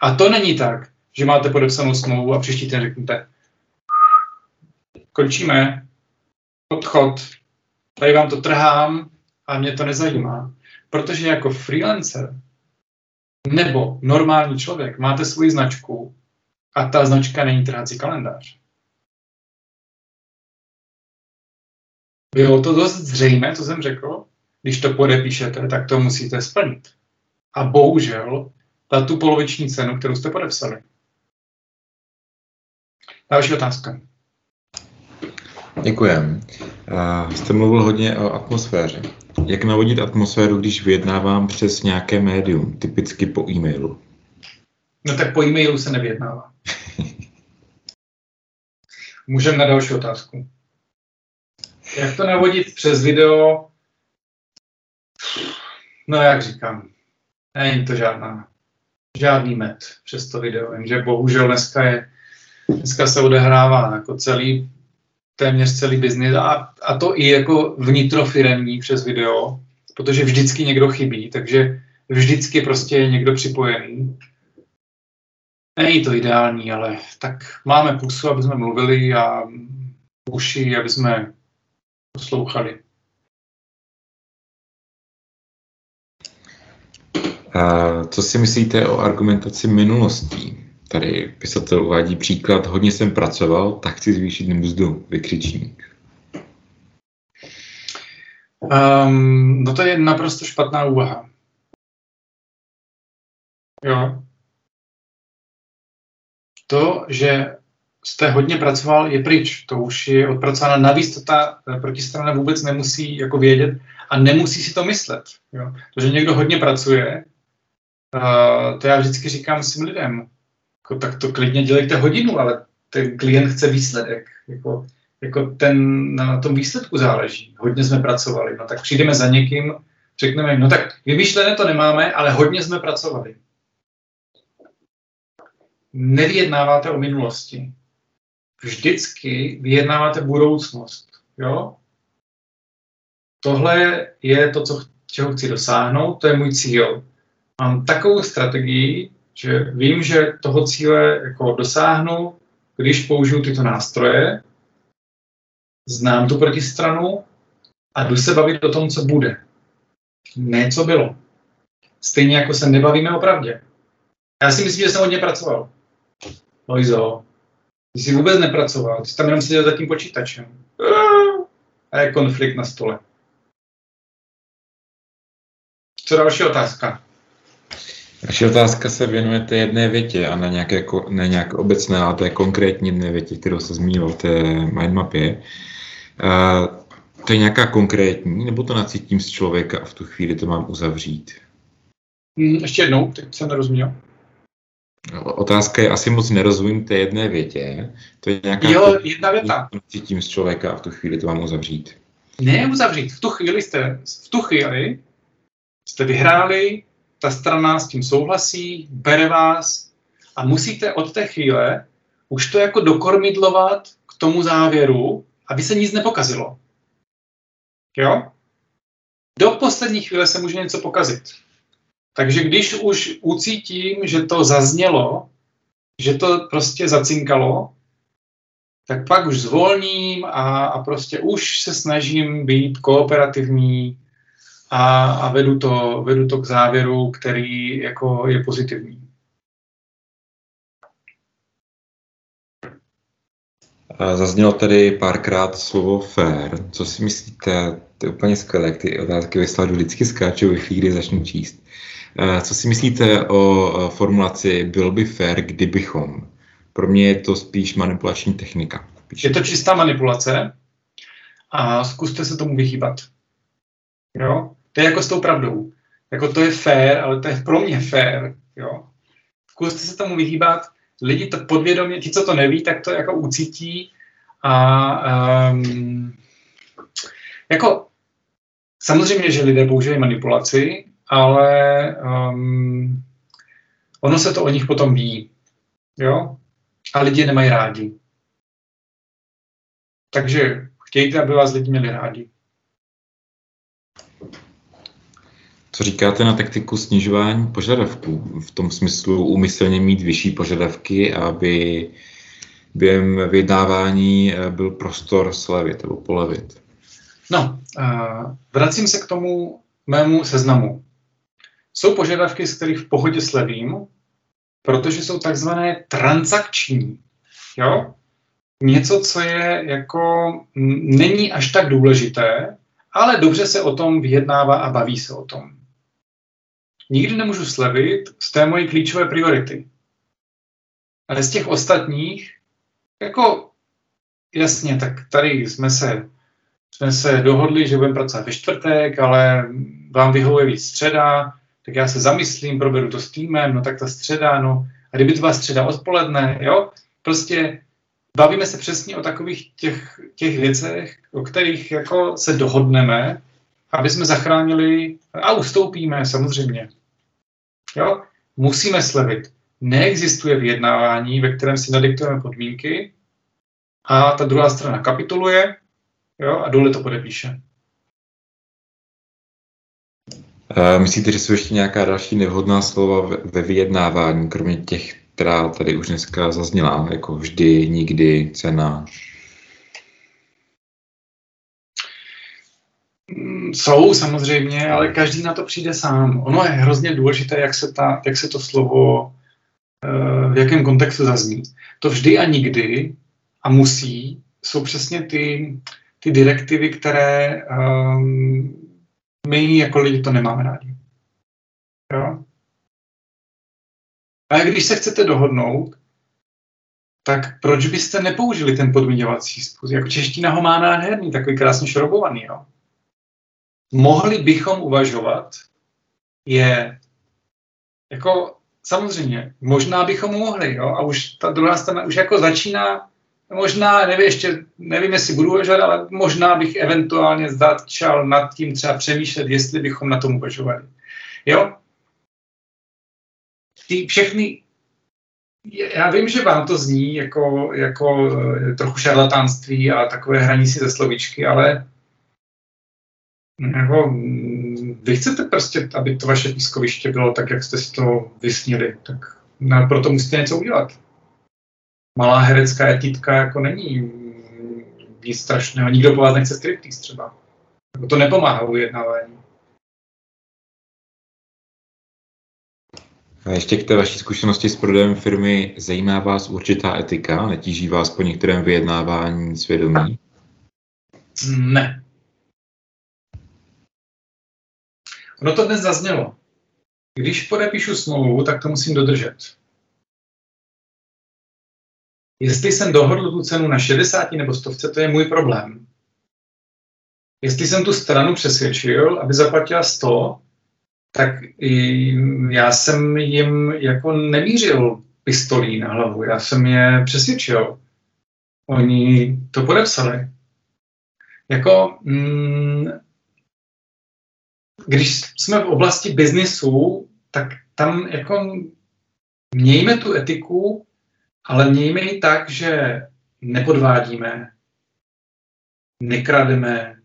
A to není tak, že máte podepsanou smlouvu a příští týden řeknete, končíme, odchod, tady vám to trhám a mě to nezajímá. Protože jako freelancer nebo normální člověk máte svoji značku a ta značka není trhací kalendář. Bylo to dost zřejmé, co jsem řekl? Když to podepíšete, tak to musíte splnit. A bohužel, ta tu poloviční cenu, kterou jste podepsali. Další otázka. Děkujem. Uh, jste mluvil hodně o atmosféře. Jak navodit atmosféru, když vyjednávám přes nějaké médium, typicky po e-mailu? No tak po e-mailu se nevyjednává. Můžeme na další otázku. Jak to navodit přes video? No jak říkám, není to žádná, žádný met přes to video. Vím, že bohužel dneska je, dneska se odehrává jako celý, téměř celý biznis a, a to i jako vnitrofiremní přes video, protože vždycky někdo chybí, takže vždycky prostě je někdo připojený. Není to ideální, ale tak máme pusu, aby jsme mluvili a uši, aby jsme poslouchali. A co si myslíte o argumentaci minulostí? Tady pisatel uvádí příklad, hodně jsem pracoval, tak chci zvýšit mzdu, vykřičník. Um, no to je naprosto špatná úvaha. Jo. To, že jste hodně pracoval, je pryč. To už je odpracováno. Navíc to ta protistrana vůbec nemusí jako vědět a nemusí si to myslet. Jo. To, že někdo hodně pracuje, uh, to já vždycky říkám svým lidem. Jako, tak to klidně dělejte hodinu, ale ten klient chce výsledek. Jako, jako ten, na tom výsledku záleží. Hodně jsme pracovali. No tak přijdeme za někým, řekneme no tak vymýšlené to nemáme, ale hodně jsme pracovali. Nevyjednáváte o minulosti vždycky vyjednáváte budoucnost. Jo? Tohle je to, co, čeho chci dosáhnout, to je můj cíl. Mám takovou strategii, že vím, že toho cíle jako dosáhnu, když použiju tyto nástroje, znám tu protistranu a jdu se bavit o tom, co bude. Ne, co bylo. Stejně jako se nebavíme o pravdě. Já si myslím, že jsem hodně pracoval. Lojzo, ty jsi vůbec nepracoval, ty jsi tam jenom seděl za tím počítačem. A je konflikt na stole. Co další otázka? Další otázka se věnuje té jedné větě a ne nějaké, ne nějaké obecné, ale té konkrétní jedné větě, kterou se zmínil v té mindmapě. Uh, to je nějaká konkrétní, nebo to nacítím z člověka a v tu chvíli to mám uzavřít? Hmm, ještě jednou, teď jsem nerozuměl. Otázka je, asi moc nerozumím té jedné větě. To je nějaká... Jo, jedna věta. Cítím z člověka a v tu chvíli to mám uzavřít. Ne uzavřít. V tu chvíli jste, v tu chvíli jste vyhráli, ta strana s tím souhlasí, bere vás a musíte od té chvíle už to jako dokormidlovat k tomu závěru, aby se nic nepokazilo. Jo? Do poslední chvíle se může něco pokazit. Takže když už ucítím, že to zaznělo, že to prostě zacinkalo, tak pak už zvolním a, a prostě už se snažím být kooperativní a, a vedu, to, vedu to k závěru, který jako je pozitivní. Zaznělo tady párkrát slovo fair. Co si myslíte? To je úplně skvělé, ty otázky vysladu vždycky skáčou ve chvíli, kdy začnu číst. Eh, co si myslíte o formulaci byl by fair, kdybychom? Pro mě je to spíš manipulační technika. Píše. Je to čistá manipulace a zkuste se tomu vyhýbat. Jo? To je jako s tou pravdou. Jako to je fair, ale to je pro mě fair. Jo? Zkuste se tomu vyhýbat. Lidi to podvědomě, ti, co to neví, tak to jako ucítí a um, jako samozřejmě, že lidé používají manipulaci, ale um, ono se to o nich potom ví. Jo? A lidi nemají rádi. Takže chtějte, aby vás lidi měli rádi. Co říkáte na taktiku snižování požadavků? V tom smyslu úmyslně mít vyšší požadavky, aby během vyjednávání eh, byl prostor slevit nebo polevit? No, uh, vracím se k tomu mému seznamu. Jsou požadavky, z kterých v pohodě slevím, protože jsou takzvané transakční. Jo? Něco, co je jako, není až tak důležité, ale dobře se o tom vyjednává a baví se o tom. Nikdy nemůžu slevit z té mojí klíčové priority. Ale z těch ostatních, jako jasně, tak tady jsme se, jsme se dohodli, že budeme pracovat ve čtvrtek, ale vám vyhovuje víc středa, tak já se zamyslím, proberu to s týmem, no tak ta středa, no, a kdyby to byla středa odpoledne, jo, prostě bavíme se přesně o takových těch, těch věcech, o kterých jako se dohodneme, aby jsme zachránili a ustoupíme samozřejmě. Jo? Musíme slevit. Neexistuje vyjednávání, ve kterém si nadiktujeme podmínky a ta druhá strana kapituluje jo, a dole to podepíše. Myslíte, že jsou ještě nějaká další nevhodná slova ve vyjednávání, kromě těch, která tady už dneska zazněla, jako vždy, nikdy, cena? Mm, jsou samozřejmě, ale každý na to přijde sám. Ono je hrozně důležité, jak se, ta, jak se to slovo eh, v jakém kontextu zazní. To vždy a nikdy a musí jsou přesně ty, ty direktivy, které um, my jako lidi to nemáme rádi. Jo? A když se chcete dohodnout, tak proč byste nepoužili ten podmiňovací způsob? Jako čeština ho má nádherný, takový krásně šroubovaný. Jo? Mohli bychom uvažovat, je jako samozřejmě, možná bychom mohli, jo? a už ta druhá strana už jako začíná možná, nevím, ještě, nevím, jestli budu uvažovat, ale možná bych eventuálně začal nad tím třeba přemýšlet, jestli bychom na tom uvažovali. Jo? Ty všechny, já vím, že vám to zní jako, jako eh, trochu šarlatánství a takové hraní si ze slovíčky, ale jako, vy chcete prostě, aby to vaše pískoviště bylo tak, jak jste si to vysnili, tak na, proto musíte něco udělat malá herecká etitka jako není nic strašného. Nikdo po vás nechce striptease třeba. Jako to nepomáhá ujednávání. A ještě k té vaší zkušenosti s prodejem firmy, zajímá vás určitá etika? Netíží vás po některém vyjednávání svědomí? Ne. Ono to dnes zaznělo. Když podepíšu smlouvu, tak to musím dodržet. Jestli jsem dohodl tu cenu na 60 nebo 100, to je můj problém. Jestli jsem tu stranu přesvědčil, aby zaplatila 100, tak já jsem jim jako nemířil pistolí na hlavu, já jsem je přesvědčil. Oni to podepsali. Jako, mm, když jsme v oblasti biznisu, tak tam jako mějme tu etiku ale mějme ji tak, že nepodvádíme, nekrademe,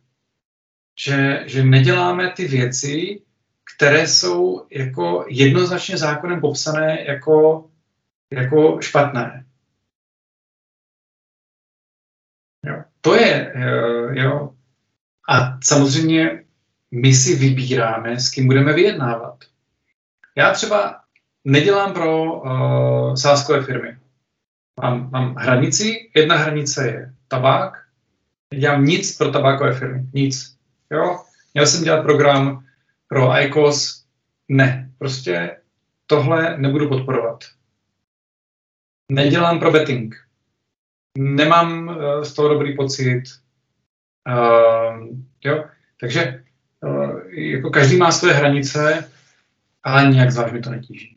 že, že neděláme ty věci, které jsou jako jednoznačně zákonem popsané jako, jako špatné. Jo. To je, eh, jo. A samozřejmě my si vybíráme, s kým budeme vyjednávat. Já třeba nedělám pro uh, sáskové firmy. Mám, mám hranici, jedna hranice je tabák, nedělám nic pro tabákové firmy, nic. Jo? Měl jsem dělat program pro ICOS, ne, prostě tohle nebudu podporovat. Nedělám pro betting. Nemám uh, z toho dobrý pocit. Uh, jo? Takže uh, jako každý má své hranice, ale nějak zvlášť mi to netíží.